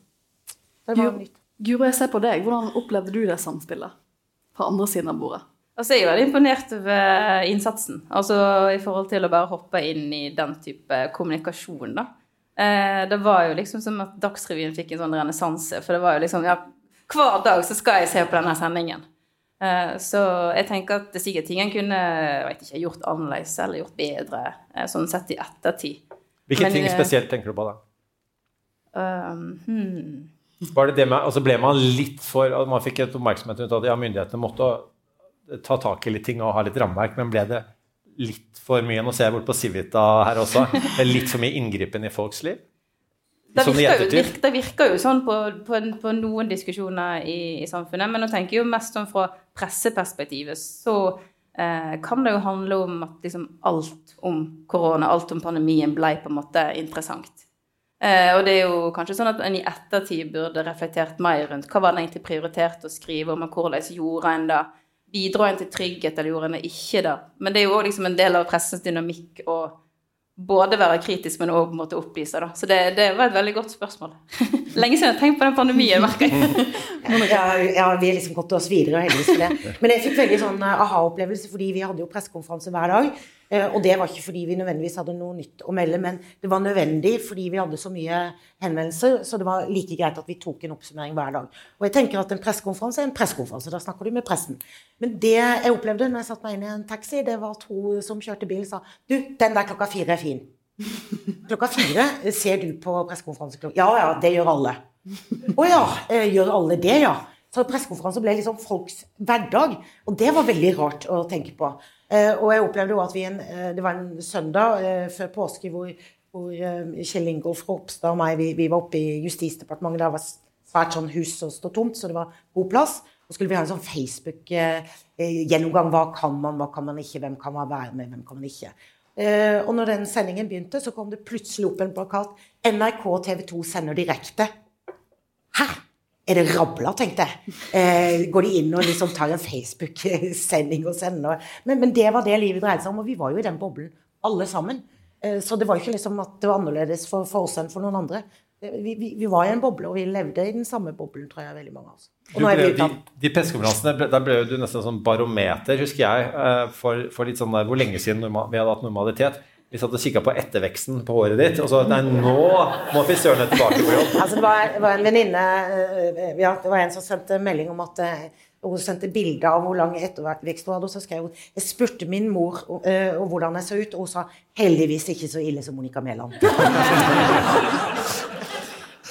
Det var nytt. Guro, jeg ser på deg. Hvordan opplevde du det samspillet? fra andre siden av bordet? Altså, jeg er veldig imponert over innsatsen. Altså i forhold til å bare hoppe inn i den type kommunikasjon, da. Eh, det var jo liksom som at Dagsrevyen fikk en sånn renessanse. For det var jo liksom Ja, hver dag så skal jeg se på denne sendingen. Eh, så jeg tenker at det sikkert ting en kunne ikke, gjort annerledes eller gjort bedre, eh, sånn sett i ettertid. Hvilke Men, ting spesielt tenker du på da? Um, hmm. Var det det med, altså ble man litt for Man fikk et oppmerksomhet rundt at ja, myndighetene måtte ta tak i litt ting og ha litt rammeverk, men ble det litt for mye Nå ser jeg bort på Civita her også. Er litt for mye inngripen i folks liv? Det virker, jo, virker, det virker jo sånn på, på, på noen diskusjoner i, i, samfunnet, men nå tenker jeg jo mest sånn fra presseperspektivet, så eh, kan det jo handle om at liksom alt om korona, alt om pandemien, ble på en måte interessant. Eh, og det er jo kanskje sånn at en i ettertid burde reflektert mer rundt hva var det egentlig prioritert å skrive om, og hvordan gjorde en det? Bidro en til trygghet, eller gjorde en det ikke det? Men det er jo òg liksom en del av pressens dynamikk å både være kritisk, men òg opplyse. Da. Så det, det, var et veldig godt spørsmål. Lenge siden jeg har tenkt på den pandemien, merker jeg. ja, ja, vi har liksom gått oss videre, heldigvis for det. Men jeg fikk veldig sånn eh, aha-opplevelse, fordi vi hadde jo pressekonferanse hver dag. Eh, og det var ikke fordi vi nødvendigvis hadde noe nytt å melde, men det var nødvendig fordi vi hadde så mye henvendelser, så det var like greit at vi tok en oppsummering hver dag. Og jeg tenker at en pressekonferanse er en pressekonferanse. Da snakker du med pressen. Men det jeg opplevde når jeg satte meg inn i en taxi, det var to som kjørte bil, sa du, den der klokka fire er fin. Klokka fire ser du på pressekonferanse klokka Ja ja, det gjør alle. Å ja, eh, gjør alle det, ja? Så pressekonferanse ble liksom folks hverdag. Og det var veldig rart å tenke på. Eh, og jeg opplevde jo at vi en, eh, Det var en søndag eh, før påske hvor, hvor Kjell Ingolf Ropstad og meg vi, vi, var oppe i Justisdepartementet. Det var svært sånn hus som stod tomt, så det var god plass. Og skulle vi ha en sånn Facebook-gjennomgang. Hva kan man, hva kan man ikke? Hvem kan man være med, hvem kan man ikke? og når den sendingen begynte, så kom det plutselig opp en plakat. NRK TV 2 sender direkte. Hæ? Er det rabla, tenkte jeg. Eh, går de inn og liksom tar en Facebook-sending og sender men, men, det var det livet dreide seg om, og vi var jo i den boblen, alle sammen. Eh, så det var jo ikke liksom at det var annerledes for, for oss enn for noen andre. Vi, vi, vi, var i en boble, og vi levde i den samme boblen, tror jeg, veldig mange av oss. Ble, de, de pressekonferansene, der ble du nesten sånn barometer, husker jeg, eh, for, for litt sånn der, hvor lenge siden vi hadde hatt normalitet. Vi satt og kikka på etterveksten på håret ditt, og så Nei, nå må frisørene tilbake på jobb. Altså, det, var, det var en venninne eh, ja, Det var en som sendte melding om at uh, hun sendte bilde av hvor lang ettervekst hun hadde. Og så skrev hun Jeg spurte min mor uh, hvordan jeg så ut, og hun sa heldigvis ikke så ille som Monica Mæland.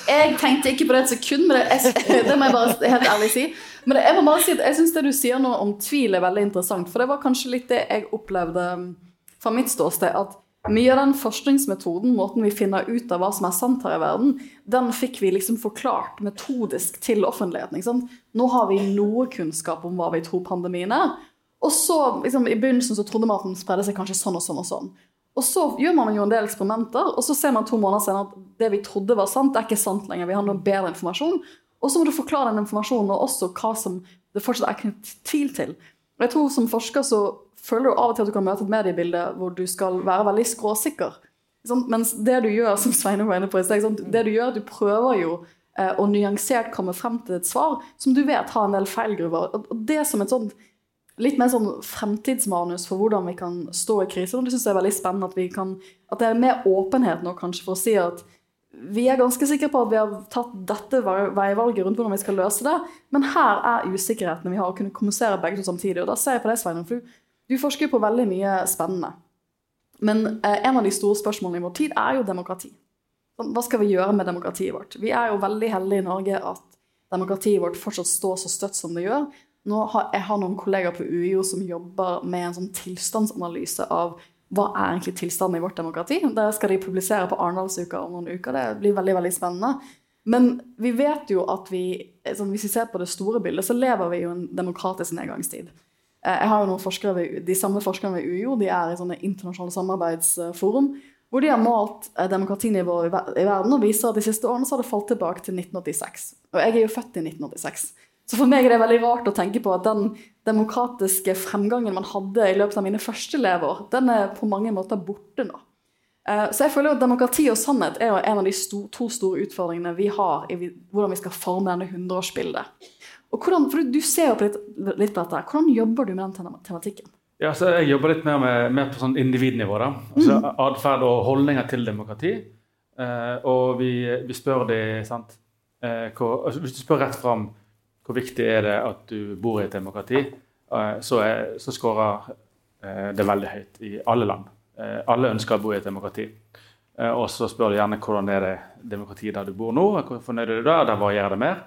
jeg tenkte ikke på det et sekund, men det, jeg, det må jeg bare helt ærlig si. Men det, jeg må bare si at jeg syns det du sier nå om tvil er veldig interessant. For det var kanskje litt det jeg opplevde um, fra mitt ståsted. at mye av den forskningsmetoden, måten vi finner ut av hva som er sant her i verden, den fikk vi liksom forklart metodisk til offentligheten. Nå har vi noe kunnskap om hva vi tror pandemien er. Og så, liksom, I begynnelsen så trodde man at den spredde seg kanskje sånn og sånn og sånn. Og så gjør man jo en del eksperimenter, og så ser man to måneder senere at det vi trodde var sant, det er ikke sant lenger. Vi har noe bedre informasjon. Og så må du forklare den informasjonen og også hva som det fortsatt er knyttet tvil til. Og jeg tror Som forsker så føler du av og til at du kan møte et mediebilde hvor du skal være veldig skråsikker. Sånn, mens det du gjør, som Sveinung var inne på i sted, sånn, det du gjør, du prøver jo eh, å nyansert komme frem til et svar som du vet har en del feilgruver. Og, det som et sånt litt mer sånn fremtidsmanus for hvordan vi kan stå i kriser. Det syns jeg er veldig spennende at, kan, at det er mer åpenhet nå kanskje for å si at vi er ganske sikre på at vi har tatt dette veivalget rundt hvordan vi skal løse det, men her er usikkerheten vi har å kunne kommunisere begge to samtidig. Og da ser jeg på deg, Sveinung, for du, du forsker på veldig mye spennende. Men eh, en av de store spørsmålene i vår tid er jo demokrati. Hva skal vi gjøre med demokratiet vårt? Vi er jo veldig heldige i Norge at demokratiet vårt fortsatt står så støtt som det gjør. Nå har, jeg har noen kollegaer på UiO som jobber med en sånn tilstandsanalyse av hva er egentlig tilstanden i vårt demokrati. Det skal de publisere på Arendalsuka om noen uker. Det blir veldig veldig spennende. Men vi vet jo at vi, sånn, hvis vi ser på det store bildet, så lever vi jo en demokratisk nedgangstid. Eh, jeg har jo noen forskere ved, De samme forskerne ved UiO de er i sånne internasjonale samarbeidsforum hvor de har malt eh, demokratinivået i verden og viser at de siste årene så har det falt tilbake til 1986. Og jeg er jo født i 1986. Så for meg er det veldig rart å tenke på at den demokratiske fremgangen man hadde i løpet av mine første leveår, den er på mange måter borte nå. Eh, så jeg føler at demokrati og sannhet er en av de to store utfordringene vi har i hvordan vi skal forme denne hundreårsbildet. Og hvordan, for Du ser jo litt, litt på dette. Hvordan jobber du med den tematikken? Ja, så Jeg jobber litt mer, med, mer på sånn individnivå. da. Altså mm. Atferd og holdninger til demokrati. Eh, og vi, vi spør de, sant? Eh, hvor, altså, Hvis du spør rett fram hvor viktig er det at du bor i et demokrati, eh, så, er, så scorer eh, det veldig høyt i alle land. Eh, alle ønsker å bo i et demokrati. Og så spør du gjerne hvordan er det demokratiet der du bor nå. Hvor fornøyd er du da? Der varierer det mer.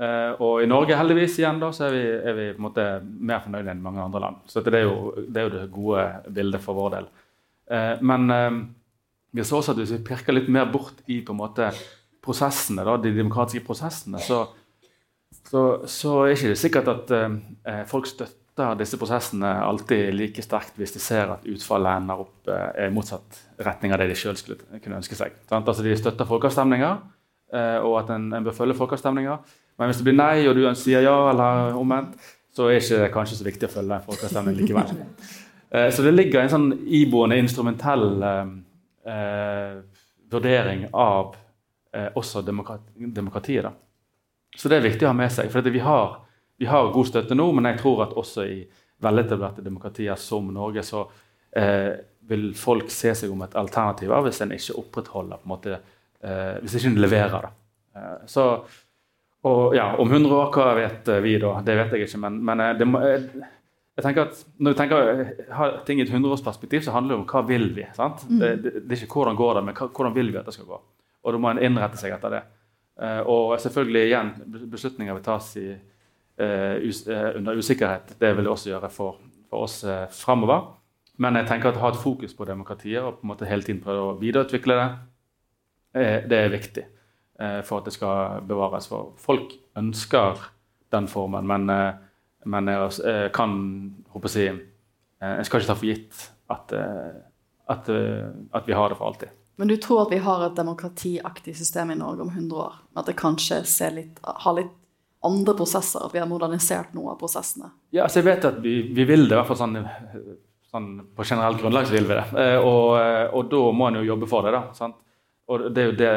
Og i Norge heldigvis igjen da, så er vi, er vi på en måte mer fornøyde enn mange andre land. Så det er jo det, er jo det gode bildet for vår del. Men vi så også at hvis vi pirker litt mer bort i på en måte prosessene, da, de demokratiske prosessene, så, så, så er ikke det sikkert at eh, folk støtter disse prosessene alltid like sterkt hvis de ser at utfallet ender opp eh, i motsatt retning av det de sjøl kunne ønske seg. Altså, de støtter folkeavstemninger, eh, og at en, en, bør følge folkeavstemninger. Men hvis det blir nei, og du sier ja, eller omvendt, så er det ikke kanskje så viktig å følge den folkeavstemningen likevel. Eh, så det ligger en sånn iboende instrumentell eh, eh, vurdering av også demokrati, demokratiet. da. Så det er viktig å ha med seg. For vi har, vi, har, god støtte nå, men jeg tror at også i veletablerte demokratier som Norge, så eh, vil folk se seg om et alternativ hvis en ikke opprettholder på en måte, eh, Hvis ikke en leverer. Eh, så, og ja, Om 100 år, hva vet vi da? Det vet jeg ikke. Men, men eh, det må, jeg, eh, jeg tenker at Når du tenker, har ting i et hundreårsperspektiv, så handler det om hva vil vi. sant? Mm. Det, det, det, er ikke hvordan går det, men hvordan vil vi at det skal gå. Og da må en innrette seg etter det. Eh, og selvfølgelig igjen, beslutninger vil tas i, uh, us uh, under usikkerhet. Det vil det også gjøre for, for oss uh, framover. Men jeg tenker at ha et fokus på demokratiet og på en måte hele tiden prøve å videreutvikle det, det er viktig for at det skal bevares. For folk ønsker den formen, men, men jeg kan håper jeg, jeg skal ikke ta for gitt at, at, at vi har det for alltid. Men du tror at vi har et demokratiaktig system i Norge om 100 år? At det kanskje litt, har litt andre prosesser? At vi har modernisert noe av prosessene? Ja, altså jeg vet at vi, vi vil det, i hvert fall sånn, sånn på generelt grunnlag så vil vi det. Eh, og, eh, og, da må en jo jobbe for det. da, sant? Og det er jo det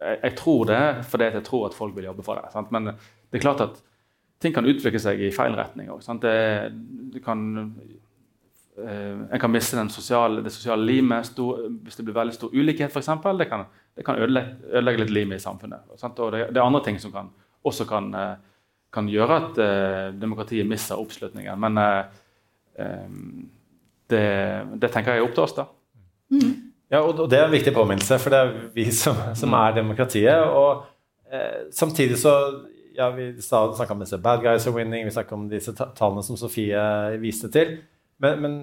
Jeg tror det fordi jeg tror at folk vil jobbe for det. Sant? Men det er klart at ting kan utvikle seg i feil retning òg. Eh, en kan miste sosiale, det sosiale limet stor, hvis det blir veldig stor ulikhet, f.eks. Det kan, det kan ødelegge, ødelegge litt limet i samfunnet. Sant? Og det, det, er andre ting som kan, også kan, eh, kan gjøre at eh, demokratiet mister oppslutningen. Men eh, um, det, det, tenker jeg er opp til oss, da. Mm. Ja, og det er en viktig påminnelse, for det er vi som, som er demokratiet. Og eh, samtidig så ja, Vi snakka om disse bad guys are winning, vi snakka om disse tallene som Sofie viste til. Men, men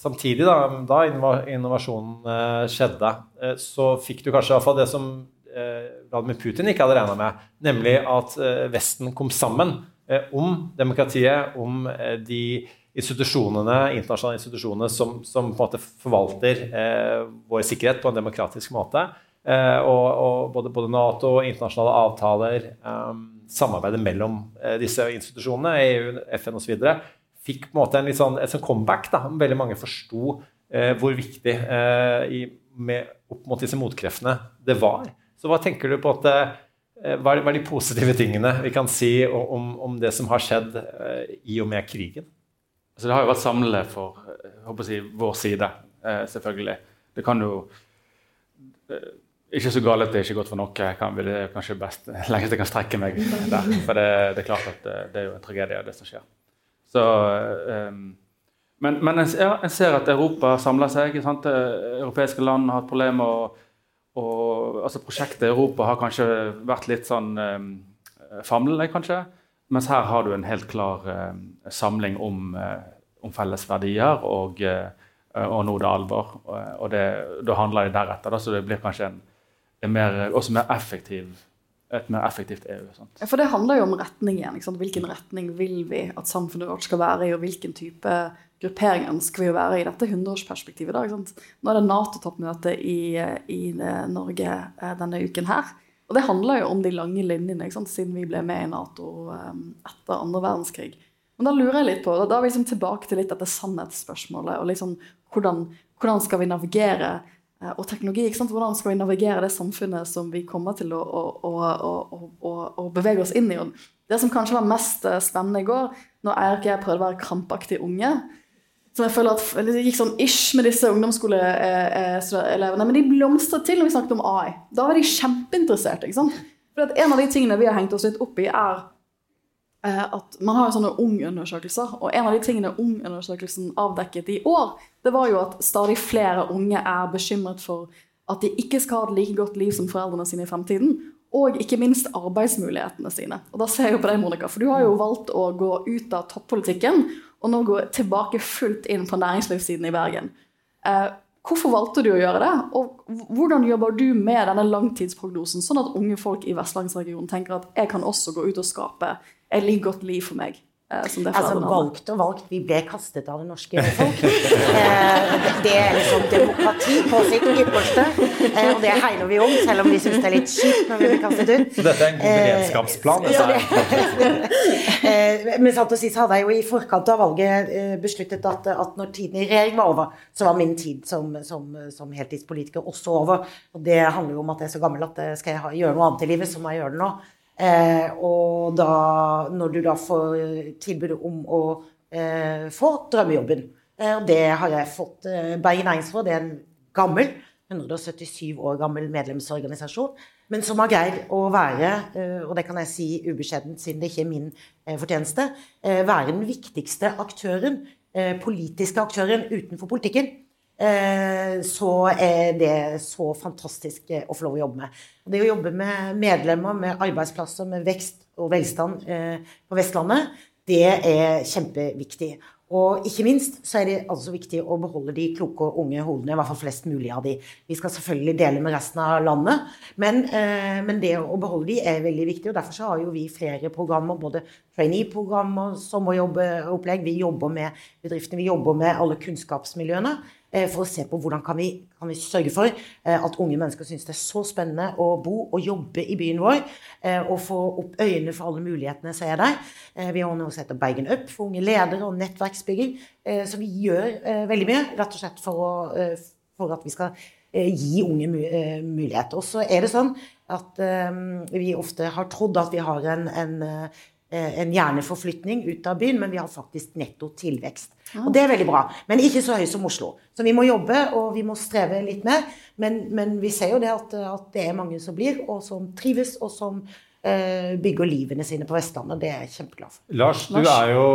samtidig, da, da innovasjonen eh, skjedde, eh, så fikk du kanskje i hvert fall det som eh, Vladimir Putin ikke hadde regna med, nemlig at eh, Vesten kom sammen eh, om demokratiet, om de institusjonene, internasjonale institusjonene som, som, på en måte forvalter eh, vår sikkerhet på en demokratisk måte. Eh, og, og både, både, Nato, internasjonale avtaler, eh, samarbeidet mellom eh, disse institusjonene, EU, FN osv., fikk på en måte en litt sånn, et sånn comeback. da, Veldig mange forsto eh, hvor viktig eh, i, med, opp mot disse motkreftene det var. Så hva tenker du på at hva er, de positive tingene vi kan si om, om det som har skjedd i og med krigen? Så det har jo vært samlende for håper si, vår side, eh, selvfølgelig. Det kan jo eh, Ikke så galt at det er ikke godt for noe. Kan, det er kanskje best lengst jeg kan strekke meg der. For det, det, er klart at det, det, er jo en tragedie, det som skjer. Så, um, men, men en, ja, en, ser at Europa samler seg. Sant? Europeiske land har hatt problemer. Og, og, altså prosjektet Europa har kanskje vært litt sånn um, famlende, kanskje. Mens her har du en helt klar eh, samling om, uh, om, felles verdier, og, uh, og nå er det alvor. Og det, da handler det deretter. Da, så det blir kanskje en, en mer, også mer effektiv, et mer effektivt EU. Sant? For det handler jo om retning igjen. Hvilken retning vil vi at samfunnet vårt skal være i, og hvilken type gruppering ønsker vi å være i dette hundreårsperspektivet. Nå er det Nato-toppmøte i, i Norge denne uken her. Og det handler jo om de lange linjene, siden vi ble med i Nato um, etter andre verdenskrig. Men da lurer jeg litt på, da er vi liksom tilbake til litt dette sannhetsspørsmålet. og liksom hvordan, hvordan skal vi navigere eh, og teknologi, hvordan skal vi navigere det samfunnet som vi kommer til å, å, å, å bevege oss inn i. Det som kanskje var mest eh, spennende i går, når Eirik og jeg prøvde å være krampaktig unge, som jeg føler at Det gikk sånn ish med disse ungdomsskoleelevene. Men de blomstret til når vi snakket om AI. Da var de kjempeinteresserte. ikke sant? For En av de tingene vi har hengt oss litt opp i, er eh, at man har sånne Ung-undersøkelser. Og en av de tingene Ung-undersøkelsen avdekket i år, det var jo at stadig flere unge er bekymret for at de ikke skal ha et like godt liv som foreldrene sine i fremtiden. Og ikke minst arbeidsmulighetene sine. Og da ser jeg jo på deg, Monica, for du har jo valgt å gå ut av toppolitikken og nå gå tilbake fullt inn på næringslivssiden i Bergen. Eh, hvorfor valgte du å gjøre det, og hvordan jobber du med denne langtidsprognosen, sånn at unge folk i vestlandsregionen tenker at jeg kan også gå ut og skape et godt liv for meg? Eh, altså valgt og valgt. Vi ble kastet av det norske folk. Eh, det er liksom demokrati på sitt ypperste. Eh, og det hegner vi om, selv om vi syns det er litt kjipt når vi blir kastet ut. Så dette er en beredskapsplan? Ja, Men sant å si så hadde jeg jo i forkant av valget besluttet at, at når tiden i regjering var over, så var min tid som, som, som heltidspolitiker også over. Og det handler jo om at jeg er så gammel at skal jeg gjøre noe annet i livet, så må jeg gjøre det nå. Eh, og da, når du da får tilbud om å eh, få drømmejobben eh, Og det har jeg fått. Eh, Bergen Næringsråd er en gammel, 177 år gammel medlemsorganisasjon, men som har greid å være, eh, og det kan jeg si ubeskjedent siden det ikke er min eh, fortjeneste, være den viktigste aktøren, politiske aktøren utenfor politikken. Eh, så er det så fantastisk eh, å få lov å jobbe med. Det å jobbe med medlemmer, med arbeidsplasser, med vekst og velstand eh, på Vestlandet, det er kjempeviktig. Og ikke minst så er det altså viktig å beholde de kloke og unge hodene, i hvert fall flest mulig av de. Vi skal selvfølgelig dele med resten av landet, men, men det å beholde de er veldig viktig. og Derfor så har jo vi flere programmer, både trainee-programmer, sommerjobbopplegg. Vi jobber med bedriftene, vi jobber med alle kunnskapsmiljøene. Eh, for å se på hvordan kan vi, kan vi sørge for eh, at unge mennesker synes det er så spennende å bo og jobbe i byen vår, eh, og få opp øynene for alle mulighetene som er der. Vi har nå sett Bergen Up for unge ledere og nettverksbygging. Så vi gjør veldig mye, rett og slett for, å, for at vi skal gi unge muligheter. Og så er det sånn at vi ofte har trodd at vi har en, en en hjerneforflytning ut av byen, men vi har faktisk netto tilvekst. Og det er veldig bra. Men ikke så høy som Oslo. Så vi må jobbe, og vi må streve litt mer. Men, men vi ser jo det at, at, det er mange som blir, og som trives, og som eh, bygger livene sine på Vestlandet. Det er jeg kjempeglad for. Lars, du er jo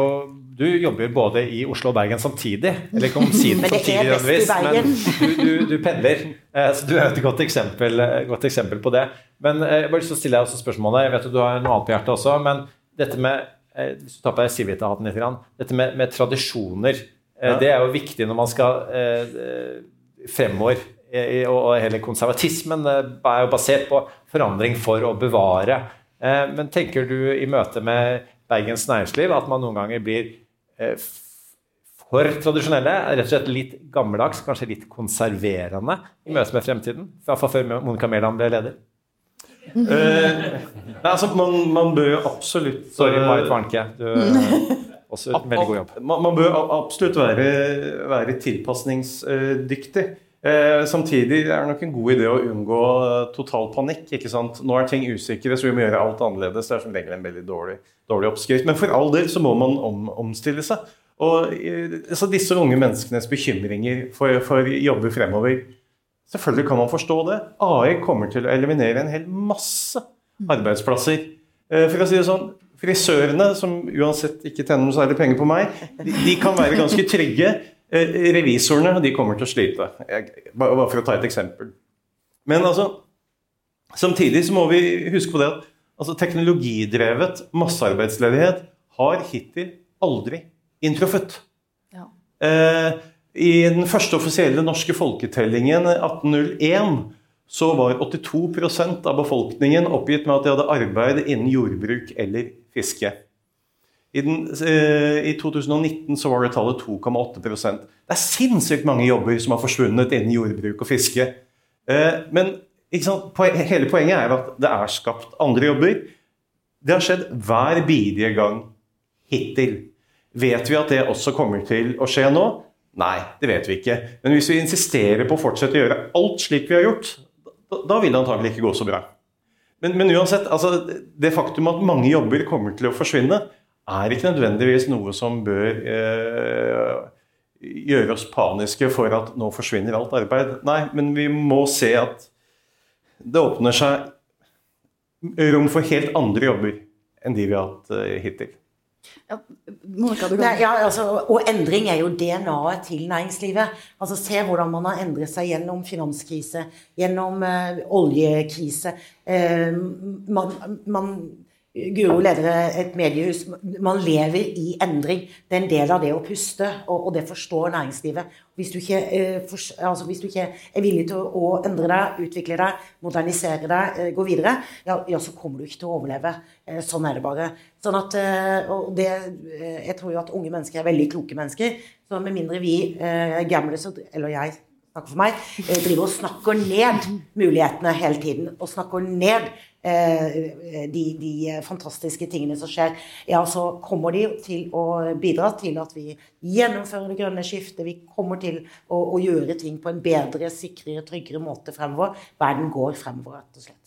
Du jobber både i Oslo og Bergen samtidig. Eller ikke omsider er samtidig, nødvendigvis, men du, du, du pendler. Eh, Så du er et godt eksempel, eh, godt eksempel på det. Men eh, jeg bare lyst til å stille deg også spørsmålet. Jeg vet at du har noe annet på hjertet også, men dette med eh, Hvis du tar på deg Civita-hatten litt, dette med, med tradisjoner, eh, Ja. det er jo viktig når man skal eh, fremover. Og hele konservatismen er jo basert på forandring for å bevare. Eh, Men tenker du i møte med Bergens næringsliv at man noen ganger blir for tradisjonelle, rett og slett litt gammeldags, kanskje litt konserverende i møte med fremtiden? I hvert fall før Monica Mæland ble leder. Eh, nei, altså, man, man bør jo absolutt Sorry, eh, Marit Warnke. Du eh, også en veldig god jobb. Man, man bør absolutt være, være tilpasningsdyktig. Eh, samtidig er det nok en god idé å unngå total panikk. ikke sant? Nå er ting usikre, så vi må gjøre alt annerledes. Det er som regel en veldig dårlig, dårlig oppskrift. Men for all del så må man om, omstille seg. Og altså, Disse unge menneskenes bekymringer for, for jobber fremover Selvfølgelig kan man forstå det. AI kommer til å eliminere en hel masse arbeidsplasser. Eh, For å si det sånn, Frisørene, som uansett ikke tjener noe særlig penger på meg, de, de kan være ganske trygge. Eh, Revisorene de kommer til å slite. Jeg, bare for å ta et eksempel. Men altså, samtidig så må vi huske på det at altså, teknologidrevet massearbeidsledighet har hittil aldri inntruffet. Eh, I den første offisielle norske folketellingen 1801 så var 82% av befolkningen oppgitt med at de hadde arbeid innen jordbruk eller fiske. I, den, eh, I 2019 så var det tallet 2,8% Det er sinnssykt mange jobber som har forsvunnet innen jordbruk og fiske. Eh, men sant? Hele poenget er at det er skapt andre jobber. Det har skjedd hver bidige gang hittil. Vet vi at det også kommer til å skje nå? Nei, det vet vi ikke. Men hvis vi insisterer på å fortsette å gjøre alt slik vi har gjort, da, vil det antagelig ikke gå så bra. Men, men uansett, altså, det faktum at mange jobber kommer til å forsvinne, er ikke nødvendigvis noe som bør eh, gjøre oss paniske for at nå forsvinner alt arbeid. Nei, men vi må se at det åpner seg rom for helt andre jobber enn de vi har hatt eh, kan Nei, ja, altså, og endring er jo DNA-et til næringslivet. Altså, Se hvordan man har endret seg gjennom finanskrise, gjennom eh, oljekrise. Eh, man, man, Guro leder et mediehus. Man lever i endring. Det er en del av det å puste, og, det forstår næringslivet. Hvis du, ikke, eh, altså, hvis du ikke er villig til å, endre deg, utvikle deg, modernisere deg, eh, gå videre, ja, ja, så kommer du ikke til å overleve. Eh, sånn er det bare. Sånn at, og det, jeg tror jo at unge mennesker er veldig kloke mennesker. Så med mindre vi gamle, eller jeg snakker for meg, driver og snakker ned mulighetene hele tiden, og snakker ned de, de fantastiske tingene som skjer, ja, så kommer de til å bidra til at vi gjennomfører det grønne skiftet. Vi kommer til å, å gjøre ting på en bedre, sikrere, tryggere måte fremover. Verden går fremover, rett og slett.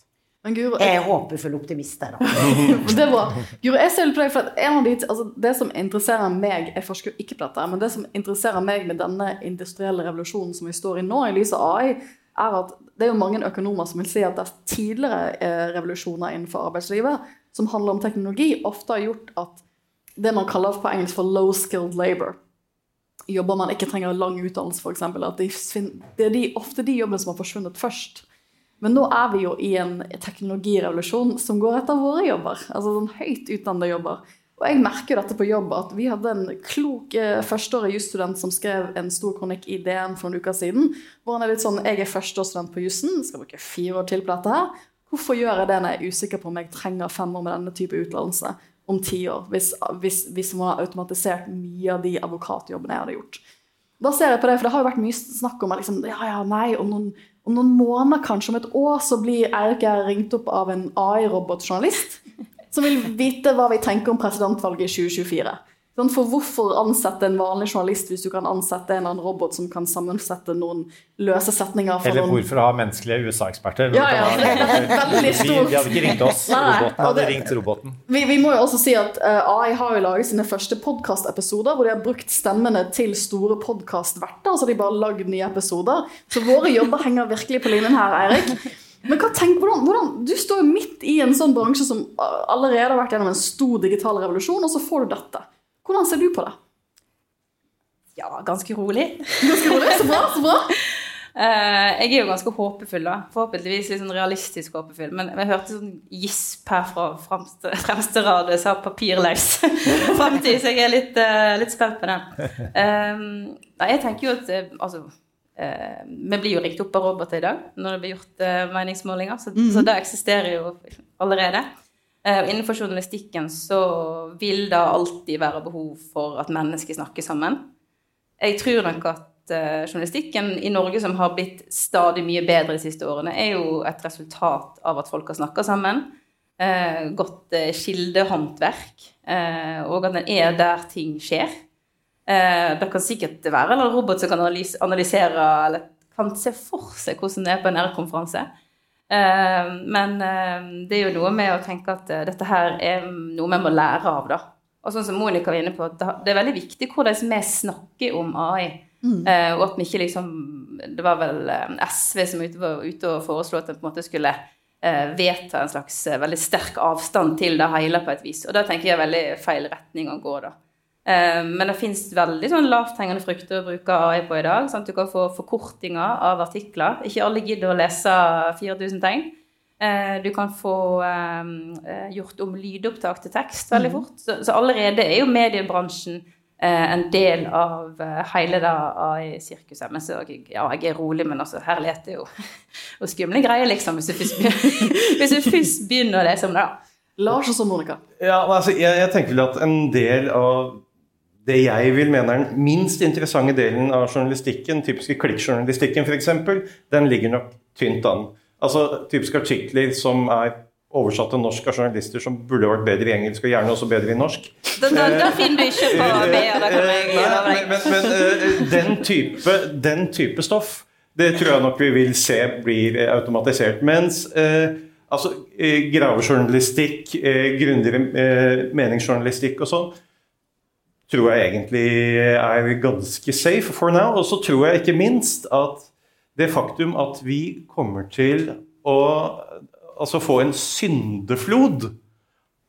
Men Guro, Jeg er håpefull optimist, jeg, da. det er bra. Guro, jeg ser på deg, for at en av de, altså Det som interesserer meg Jeg forsker ikke på dette, men det som interesserer meg med denne industrielle revolusjonen som vi står i nå, i lys av AI, er at det er jo mange økonomer som vil si at det er tidligere eh, revolusjoner innenfor arbeidslivet som handler om teknologi, ofte har gjort at det man kaller på engelsk for low skilled labor jobber man ikke trenger lang utdannelse, f.eks. At de, det er de, ofte de jobbene som har forsvunnet først. Men nå er vi jo i en teknologirevolusjon som går etter våre jobber. Altså sånn høyt utdannede jobber. Og jeg merker jo dette på jobb, at vi hadde en klok eh, førsteårig jusstudent som skrev en stor kronikk i DN for noen uker siden, hvor han er litt sånn Jeg er førsteårsstudent på jussen, skal bruke fire år til på dette her. Hvorfor gjør jeg det når jeg er usikker på om jeg trenger fem år med denne type utdannelse om ti år, hvis, hvis, hvis man har automatisert mye av de advokatjobbene jeg hadde gjort? Da ser jeg på det, for det har jo vært mye snakk om liksom, ja, ja, nei, om noen, om noen måneder, kanskje om et år, så blir Eirik ringt opp av en AI-robotjournalist som vil vite hva vi tenker om presidentvalget i 2024. Sånn, For hvorfor ansette en vanlig journalist hvis du kan ansette en eller annen robot som kan sammensette noen løse setninger? for Eller hvorfor ha menneskelige USA-eksperter? Ja, ja, veldig Vi, stort. de hadde ikke ringt oss. Roboten hadde ringt roboten. Vi, vi må jo også si at eh, AI har jo laget sine første podkastepisoder hvor de har brukt stemmene til store podkastverter. Så de bare lagd nye episoder. Så våre jobber henger virkelig på linjen her, Eirik. Men hva tenk, hvordan, hvordan, Du står jo midt i en sånn bransje som allerede har vært gjennom en stor digital revolusjon, og så får du dette. Hvordan ser du på det? Ja, ganske rolig. Ganske rolig, Så bra, så bra. Eh, jeg er jo ganske håpefull, da. Forhåpentligvis litt sånn realistisk håpefull. Men jeg hørte sånn gisp her fra fremste, fremste rad. og sa papirløs fremtid, så jeg er litt, uh, litt spent på den. Um, jeg tenker jo at uh, altså uh, Vi blir jo ringt opp av roboter i dag når det blir gjort meningsmålinger, så, mm så det eksisterer jo allerede. innenfor journalistikken så vil det alltid være behov for at mennesker snakker sammen. Jeg tror nok at Eh, journalistikken i Norge, som har blitt stadig mye bedre de siste årene, er jo et resultat av at folk har snakka sammen. Eh, godt eh, kildehåndverk. Eh, og at den er der ting skjer. Eh, det kan sikkert være en robot som kan analysere eller kan se for seg hvordan det er på en R-konferanse. Eh, men det er jo noe med å tenke at dette her er noe vi må lære av, da. Og sånn som Monica var inne på, det er veldig viktig hvordan vi snakker om AI. Mm. Uh, og at vi ikke liksom Det var vel uh, SV som ute, var ute og foreslo at en på en måte skulle vedta en slags veldig sterk avstand til det hele på et vis. Og da tenker jeg veldig feil retning å gå, da. Men det fins veldig sånn lavthengende frukter å bruke AI på i dag. at Du kan få forkortinger av artikler. Ikke alle gidder å lese 4000 tegn. Du kan få gjort om lydopptak til tekst veldig mm. fort. Så, allerede er jo mediebransjen Eh, en del av eh, hele det AI-sirkuset. Men så ja, jeg er rolig, men altså, herlighet er jo og skumle greier, liksom, hvis du først begynner, først begynner å lese om det. Lars og så Monica. Ja, altså, jeg, jeg tenker vel at en del av det jeg vil mene er den minst interessante delen av journalistikken, typiske klikkjournalistikken f.eks., den ligger nok tynt an. Altså typiske artikler som er oversatt til norsk av journalister som burde vært bedre i engelsk, og gjerne også bedre i norsk. Da, da finner du ikke på BA, jeg Nei, men, men, eh, den, type, den, type, stoff, det tror jeg nok vi vil se blir eh, automatisert. Mens eh, altså, eh, gravejournalistikk, eh, grundigere eh, meningsjournalistikk og sånn, tror jeg egentlig er ganske safe for now. Og så tror jeg ikke minst at det faktum at vi kommer til å altså få en syndeflod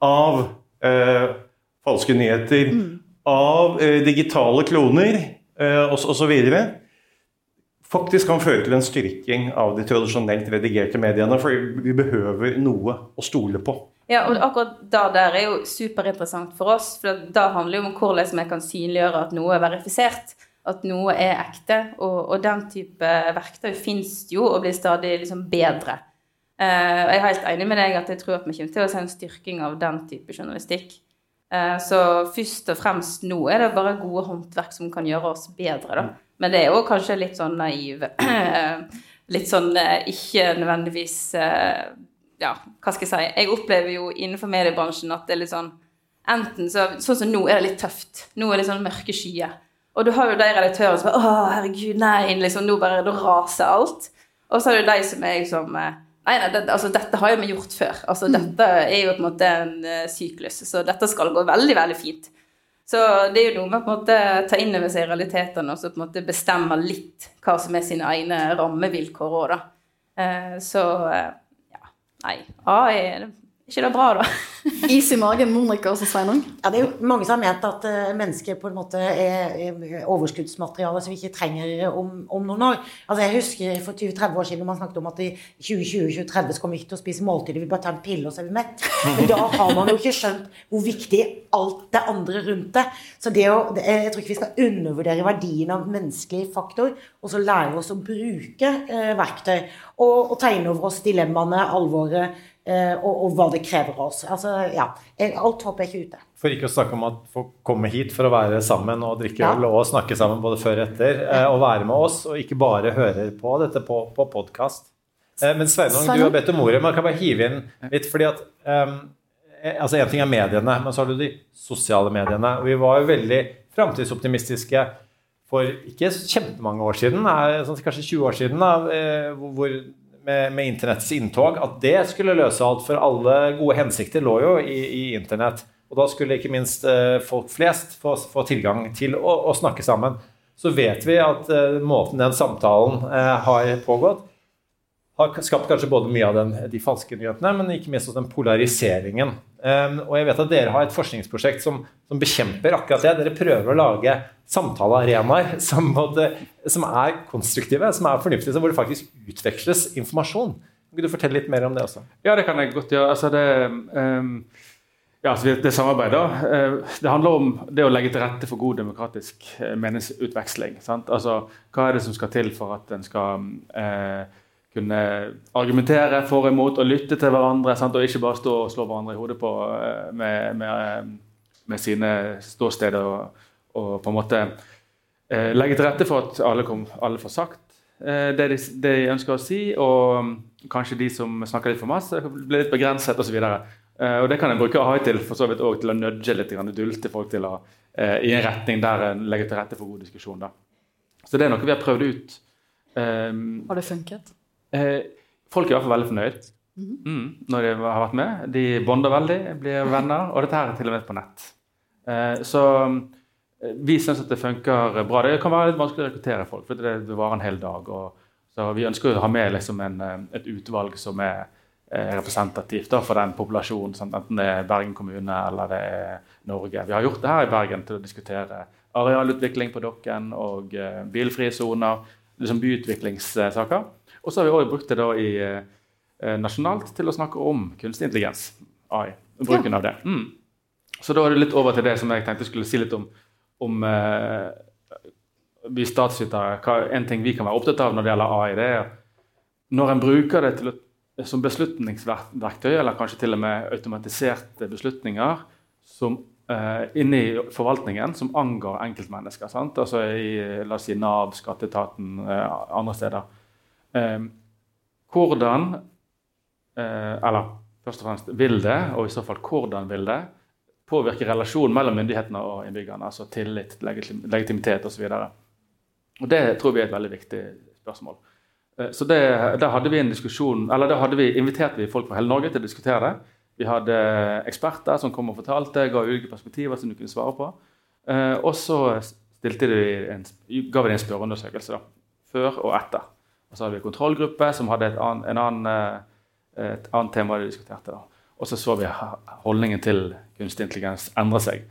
av eh, falske nyheter, mm. av eh, digitale kloner eh, osv. faktisk kan føre til en styrking av de tradisjonelt redigerte mediene. For vi behøver noe å stole på. Ja, og akkurat det der er jo superinteressant for oss. For det handler jo om hvordan vi kan synliggjøre at noe er verifisert. At noe er ekte. Og, og den type verktøy fins jo og blir stadig liksom bedre. Eh, jeg er helt enig med deg at jeg tror at vi kommer til å se en styrking av den type journalistikk. Eh, så først og fremst nå er det bare gode håndverk som kan gjøre oss bedre, da. Men det er jo kanskje litt sånn naiv. Litt sånn eh, ikke nødvendigvis Ja, hva skal jeg si. Jeg opplever jo innenfor mediebransjen at det er litt sånn Enten så Sånn som nå er det litt tøft. Nå er det sånn mørke skyer. Og du har jo de redaktørene som bare Å, herregud, nei, liksom, nå bare da raser alt. Og så har du de som er liksom Nei, nei det, altså, dette har jo vi gjort før. Altså, mm. Dette er jo på en måte en uh, syklus, så dette skal gå veldig, veldig fint. Så det er jo noe med å på en måte ta inn over seg realitetene og så på en måte bestemme litt hva som er sine egne rammevilkår òg, da. Uh, så uh, nei. AI ikke det bra, da? Is i magen, Monica og Sveinung? Ja, det er jo mange som har ment at uh, mennesker på en måte er, er overskuddsmateriale som vi ikke trenger om, om, noen år. Altså Jeg husker for 20-30 år siden man snakket om at i 2020-2030 så kommer vi ikke til å spise måltider, vi bare tar en pille og så er vi mett. Men da har man jo ikke skjønt hvor viktig alt det andre rundt det. Så det å, det, jeg tror ikke vi skal undervurdere verdien av menneskelig faktor, og så lære oss å bruke uh, verktøy og, og tegne over oss dilemmaene, alvoret og, og, hva det krever av oss. Altså, ja, alt håp er ikke ute. For ikke å snakke om at folk kommer hit for å være sammen og drikke øl og snakke sammen både før og etter, eh, og være med oss, og ikke bare høre på dette på, på podkast. Eh, men Sveinung, du har bedt om ordet. Man kan bare hive inn litt, fordi at um, altså En ting er mediene, men så har du de sosiale mediene. og Vi var jo veldig framtidsoptimistiske for ikke kjempemange år siden, sånn, kanskje 20 år siden, da, hvor med, med internetts inntog, at det skulle løse alt. For alle gode hensikter lå jo i, i internett. Og da skulle ikke minst eh, folk flest få, få tilgang til å, å, snakke sammen. Så vet vi at eh, måten den samtalen eh, har pågått, har skapt kanskje både mye av den, de falske nyhetene, men ikke minst den polariseringen. Um, og jeg vet at dere har et forskningsprosjekt som, som, bekjemper akkurat det. Dere prøver å lage samtalearenaer som, som, er konstruktive, som er fornuftige, hvor det faktisk utveksles informasjon. Kan du fortelle litt mer om det også? Ja, det kan jeg godt gjøre. Altså, det, um, ja, altså det samarbeidet uh, det handler om det å legge til rette for god demokratisk uh, meningsutveksling. Sant? Altså, hva er det som skal til for at en skal uh, kunne argumentere for og imot og lytte til hverandre. Sant? Og ikke bare stå og slå hverandre i hodet på uh, med, med, eh, med sine ståsteder. Og, og, på en måte eh, legge til rette for at alle, kom, alle får sagt eh, det, de, det, de, ønsker å si. Og um, kanskje de som snakker litt for masse, blir litt begrenset osv. Eh, og det kan en bruke AI til for så vidt også, til å nudge litt, dulte folk til å, eh, i en retning der en legger til rette for god diskusjon. Da. Så det er noe vi har prøvd ut. Um, har det funket? Eh, folk er i hvert fall veldig fornøyd mhm. mm, når de har vært med. De bonder veldig, blir venner, og dette her er til og med på nett. Uh, så eh, vi syns at det funker bra. Det kan være litt vanskelig å rekruttere folk, for det varer en hel dag. Og, så vi ønsker å ha med liksom en, eh, et utvalg som er representativt da, for den populasjonen. Sant? Enten det er Bergen kommune eller det er Norge. Vi har gjort det her i Bergen til å diskutere arealutvikling på Dokken og uh, bilfrie soner. Liksom byutviklingssaker. Og så har vi også brukt det da i eh, nasjonalt til å snakke om kunstig intelligens. AI, bruken ja. av det. Mm. Så da er det litt over til det som jeg tenkte skulle si litt om, om eh, vi statsvitere. En ting vi kan være opptatt av når det gjelder AI, det er når en bruker det til, som beslutningsverktøy, eller kanskje til og med automatiserte beslutninger som uh, inni forvaltningen som angår enkeltmennesker. Sant? Altså i la oss si, Nav, skatteetaten, uh, andre steder. Eh, hvordan eh, Eller først og fremst vil det, og i så fall hvordan vil det, påvirke relasjonen mellom myndighetene og innbyggerne? Altså tillit, legitimitet osv. Det tror vi er et veldig viktig spørsmål. Eh, så det, Da hadde vi en diskusjon, eller da hadde vi, inviterte vi folk fra hele Norge til å diskutere det. Vi hadde eksperter som kom og fortalte, ga ulike perspektiver som du kunne svare på. Eh, og så ga vi en spørreundersøkelse da, før og etter. Og så hadde vi en kontrollgruppe som hadde et, annet, en annen, eh, et annet tema de diskuterte. Og så så vi holdningen til kunstig intelligens endre seg.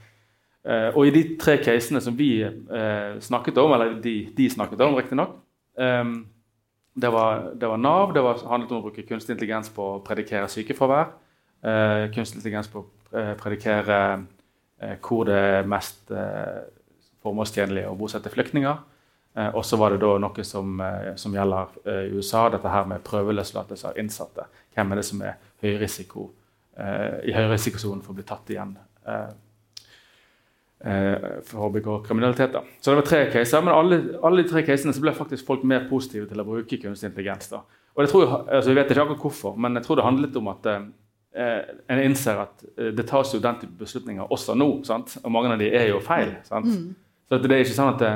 Uh, og i de tre casene som vi uh, snakket om, eller de, de snakket om, riktignok um, det, det var Nav. Det var, handlet om å bruke kunstig intelligens på å predikere sykefravær. Kunstig intelligens på å predikere hvor det er mest formålstjenlig å bosette flyktninger. Eh, og så var det da noe som, eh, som gjelder eh, USA, dette her med prøveløslatelse av innsatte. Hvem er det som er høy risiko, i høyrisikosonen for å bli tatt igjen for å begå kriminalitet. Da. Så det var tre caser, men alle, alle de tre casene så ble faktisk folk mer positive til å bruke kunstig intelligens. Da. Og jeg, tror, altså jeg vet ikke akkurat hvorfor, men jeg tror det handler litt om at eh, en innser at det tas jo den type beslutninger også nå. Sant? Og mange av de er jo feil. Sant? Mm. Så det er ikke sånn at det,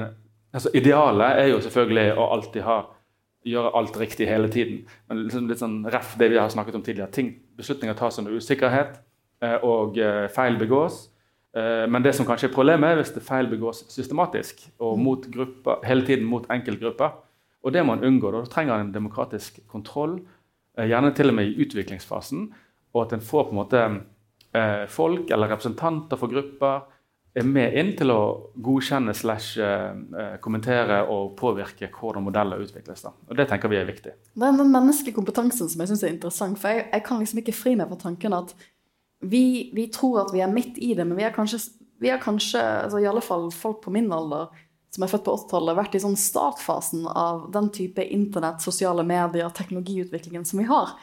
Altså, idealet er jo selvfølgelig å alltid ha, gjøre alt riktig hele tiden. Men liksom litt sånn ref det vi har snakket om tidligere. Ting, beslutninger tas under usikkerhet, eh, og eh, feil begås. Eh, men det som kanskje er problemet, er hvis det feil begås systematisk og mm. mot grupper, hele tiden mot enkeltgrupper. Og det må en unngå. Da trenger en demokratisk kontroll, gjerne til og med i utviklingsfasen. Og at en får på en måte folk eller representanter for grupper er med inn til å godkjenne slash uh, kommentere og påvirke hvordan modeller utvikles. Da. Og Det tenker vi er viktig. Det er den menneskelige kompetansen som jeg syns er interessant. For jeg, jeg, kan liksom ikke fri meg fra tanken at vi, vi, tror at vi er midt i det, men vi er kanskje, vi er kanskje altså i alle fall folk på min alder som er født på 80-tallet, vært i sånn startfasen av den type internett, sosiale medier, teknologiutviklingen som vi har.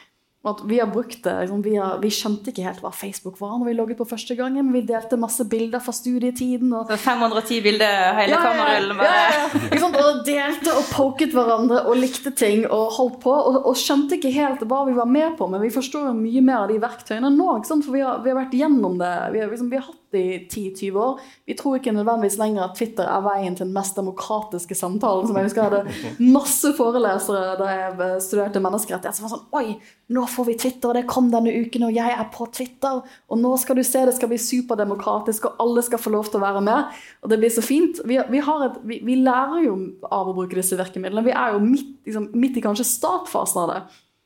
At vi har brukt det, liksom, vi, har, vi, skjønte ikke helt hva Facebook var når vi logget på første gangen. Men Vi delte masse bilder fra studietiden. Og... 510 bilder hele ja, kamerarullen. Ja, ja, ja. Og delte og poket hverandre og likte ting og holdt på. Og, og, skjønte ikke helt hva vi var med på, men vi forstår jo mye mer av de verktøyene nå. For vi har, vi har, vært gjennom det. Vi har, liksom, vi har hatt 10-20 år. Vi tror ikke nødvendigvis lenger at Twitter er veien til den mest demokratiske samtalen. Som jeg husker jeg hadde masse forelesere da jeg studerte menneskerettighet. som var sånn Oi, nå får vi Twitter, og det kom denne uken, og jeg er på Twitter. Og nå skal du se, det skal bli superdemokratisk, og alle skal få lov til å være med. Og det blir så fint. Vi, vi, et, vi, vi lærer jo av å bruke disse virkemidlene. Vi er jo midt, liksom, midt i kanskje startfasen av det.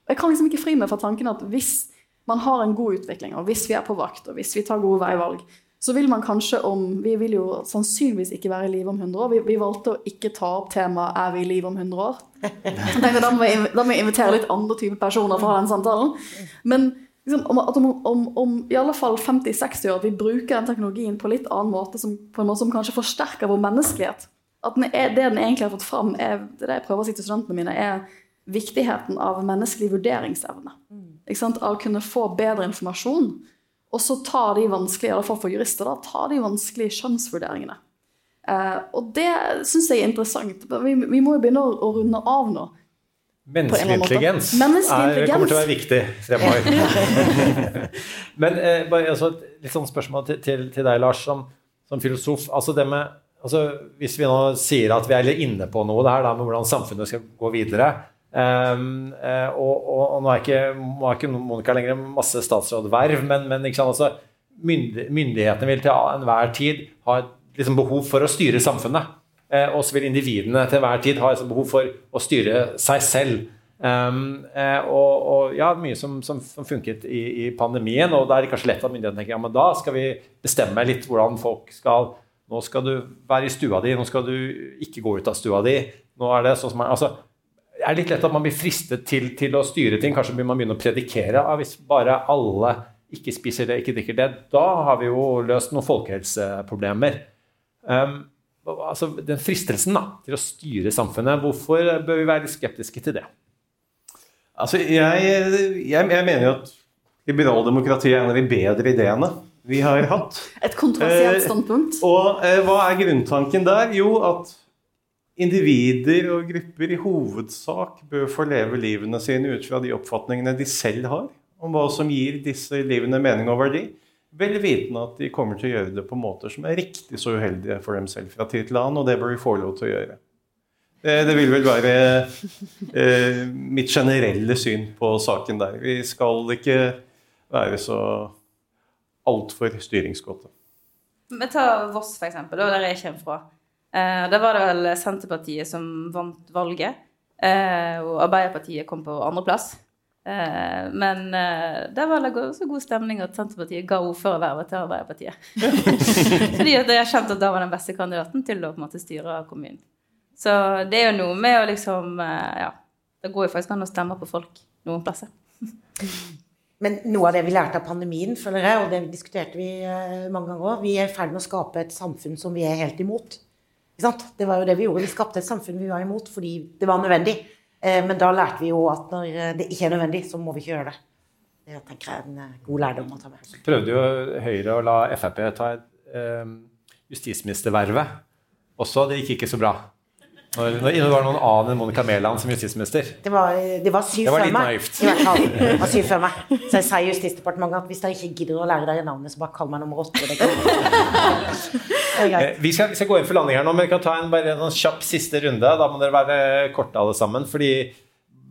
Jeg kan liksom ikke fri meg fra tanken at hvis man har en god utvikling, og hvis vi er på vakt, og hvis vi tar gode veivalg, så vil man kanskje om Vi vil jo sannsynligvis ikke være i live om 100 år. Vi, vi valgte å ikke ta opp temaet 'er vi i live om 100 år'? Så tenkte da, må vi, da må vi invitere litt andre typer personer for å ha den samtalen. Men liksom, om, at om, om, om i alle fall 50-60 år vi bruker den teknologien på litt annen måte, som, på en måte som kanskje forsterker vår menneskelighet. At den er, det den egentlig har fått fram, er, det jeg prøver å si til studentene mine, er viktigheten av menneskelig vurderingsevne. Sant? Av å kunne få bedre informasjon, og så ta de vanskelige, i alle fall for jurister, da, ta de vanskelige skjønnsvurderingene. Eh, og det syns jeg er interessant. Vi, vi må jo begynne å, å runde av nå. Menneskelig intelligens, Menneskelig er, kommer til å være viktig fremover. Men eh, bare altså, et litt sånn spørsmål til, til, til deg, Lars, som, som filosof. Altså det med, altså, hvis vi nå sier at vi er inne på noe der, da, med hvordan samfunnet skal gå videre eh, og, og, og nå er ikke, ikke Monica lenger masse statsrådverv, men, men sant, altså, myndig, myndighetene vil til enhver tid ha liksom, behov for å styre samfunnet. Eh, og så vil individene til enhver tid ha sånt behov for å styre seg selv. Um, eh, og, og ja, mye som, som, som funket i, i pandemien, og da er det kanskje lett at myndighetene tenker ja, men da skal vi bestemme litt hvordan folk skal Nå skal du være i stua di, nå skal du ikke gå ut av stua di. nå er det sånn som altså, er litt lett at man blir fristet til, til å styre ting. Kanskje man begynne å predikere. Ja, hvis bare alle ikke spiser det, ikke drikker det, da har vi jo løst noen folkehelseproblemer. Um, altså, den fristelsen da, til å styre samfunnet, hvorfor bør vi være skeptiske til det? Altså, jeg, jeg, jeg mener jo at liberaldemokratiet er en av de bedre ideene vi har hatt. Et kontroversielt Eh, standpunkt. Og eh, hva er grunntanken der? Jo, at individer og grupper i hovedsak bør få leve livene sine ut fra de oppfatningene de selv har om hva som gir disse livene mening og verdi. Vel vitende at de kommer til å gjøre det på måter som er riktig så uheldige for dem selv fra tid til annen, og det bør de få lov til å gjøre. Det, vil vel være eh, mitt generelle syn på saken der. Vi skal ikke være så altfor styringsgåte. Men ta Voss, for eksempel, der jeg kommer fra. Eh, der var det vel Senterpartiet som vant valget, eh, og Arbeiderpartiet kom på andreplass. Eh, men eh, der var det så god stemning at Senterpartiet ga ordførervervet til Arbeiderpartiet. Fordi at jeg kjente at da var den beste kandidaten til å på en måte styre kommunen. Så det er jo noe med å liksom eh, Ja. Det går jo faktisk an å stemme på folk noen plasser. Men noe av det vi lærte av pandemien, føler jeg, og det diskuterte vi mange ganger òg, vi er i ferd med å skape et samfunn som vi er helt imot. Det var jo det vi gjorde. Vi skapte et samfunn vi var imot fordi det var nødvendig. Eh, Men da lærte vi jo at når eh, det ikke er nødvendig, så må vi ikke gjøre det. Det tenker jeg er en eh, god lærdom å ta med. prøvde jo Høyre å la Frp ta et, justisministervervet også. Det gikk ikke så bra. Når, når det var noen annen enn Monica Mæland som justisminister. Det var, det var syv Det var før litt meg. naivt. I hvert fall. Det var syv før meg. Så jeg sier Justisdepartementet at hvis dere ikke gidder å lære dere navnet, så bare kall meg nummer åtte. Det, det. Eh, Vi skal, vi skal gå inn for landing her nå, men vi kan ta en, bare en sånn kjapp siste runde. Da må dere være korte alle sammen, fordi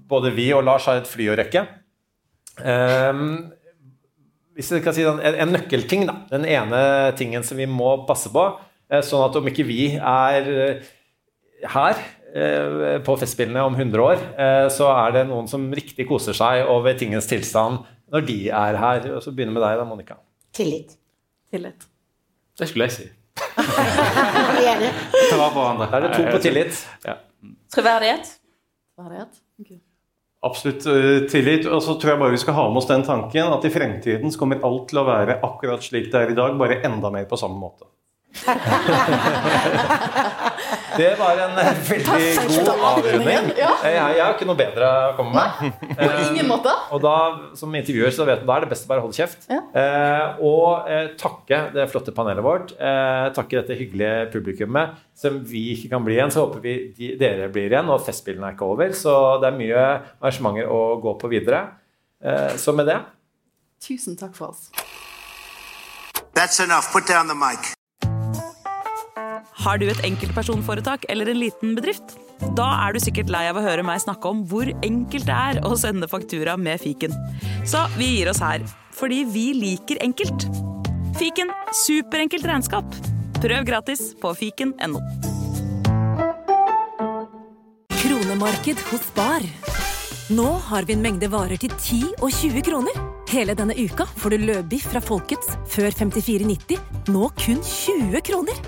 både vi og Lars har et fly å rekke. Um, hvis jeg kan si den, en, nøkkelting, da. Den ene tingen som vi må passe på, eh, sånn at om ikke vi er her eh, på Festspillene om 100 år, eh, så er det noen som riktig koser seg over tingens tilstand når de er her. Og så begynner med deg da, Monica. Tillit. Tillit. Det skulle jeg si. Vi. Ta vare på hverandre. Da er det to på tillit. Ja. Troverdighet. Troverdighet. Okay. Absolutt eh, tillit. Og så tror jeg bare vi skal ha med oss den tanken at i fremtiden så kommer alt til å være akkurat slik det er i dag, bare enda mer på samme måte. Det var en eh, veldig god avrunding. Ja. Eh, Jeg, jeg har ikke noe bedre å komme med. På ingen måte. Og da, som intervjuer, så vet du, da er det best å bare holde kjeft. Ja. Eh, og eh, takke det flotte panelet vårt. Eh, takke dette hyggelige publikummet. Som vi ikke kan bli igjen, så håper vi de, dere blir igjen. Og Festspillene er ikke over, så det er mye arrangementer å gå på videre. Eh, så med det Tusen takk for oss. That's enough. Put down the mic. Har du et enkeltpersonforetak eller en liten bedrift? Da er du sikkert lei av å høre meg snakke om hvor enkelt det er å sende faktura med fiken. Så vi gir oss her, fordi vi liker enkelt. Fiken superenkelt regnskap. Prøv gratis på fiken.no. Kronemarked hos Bar. Nå har vi en mengde varer til 10 og 20 kroner. Hele denne uka får du løbiff fra Folkets før 54,90, nå kun 20 kroner.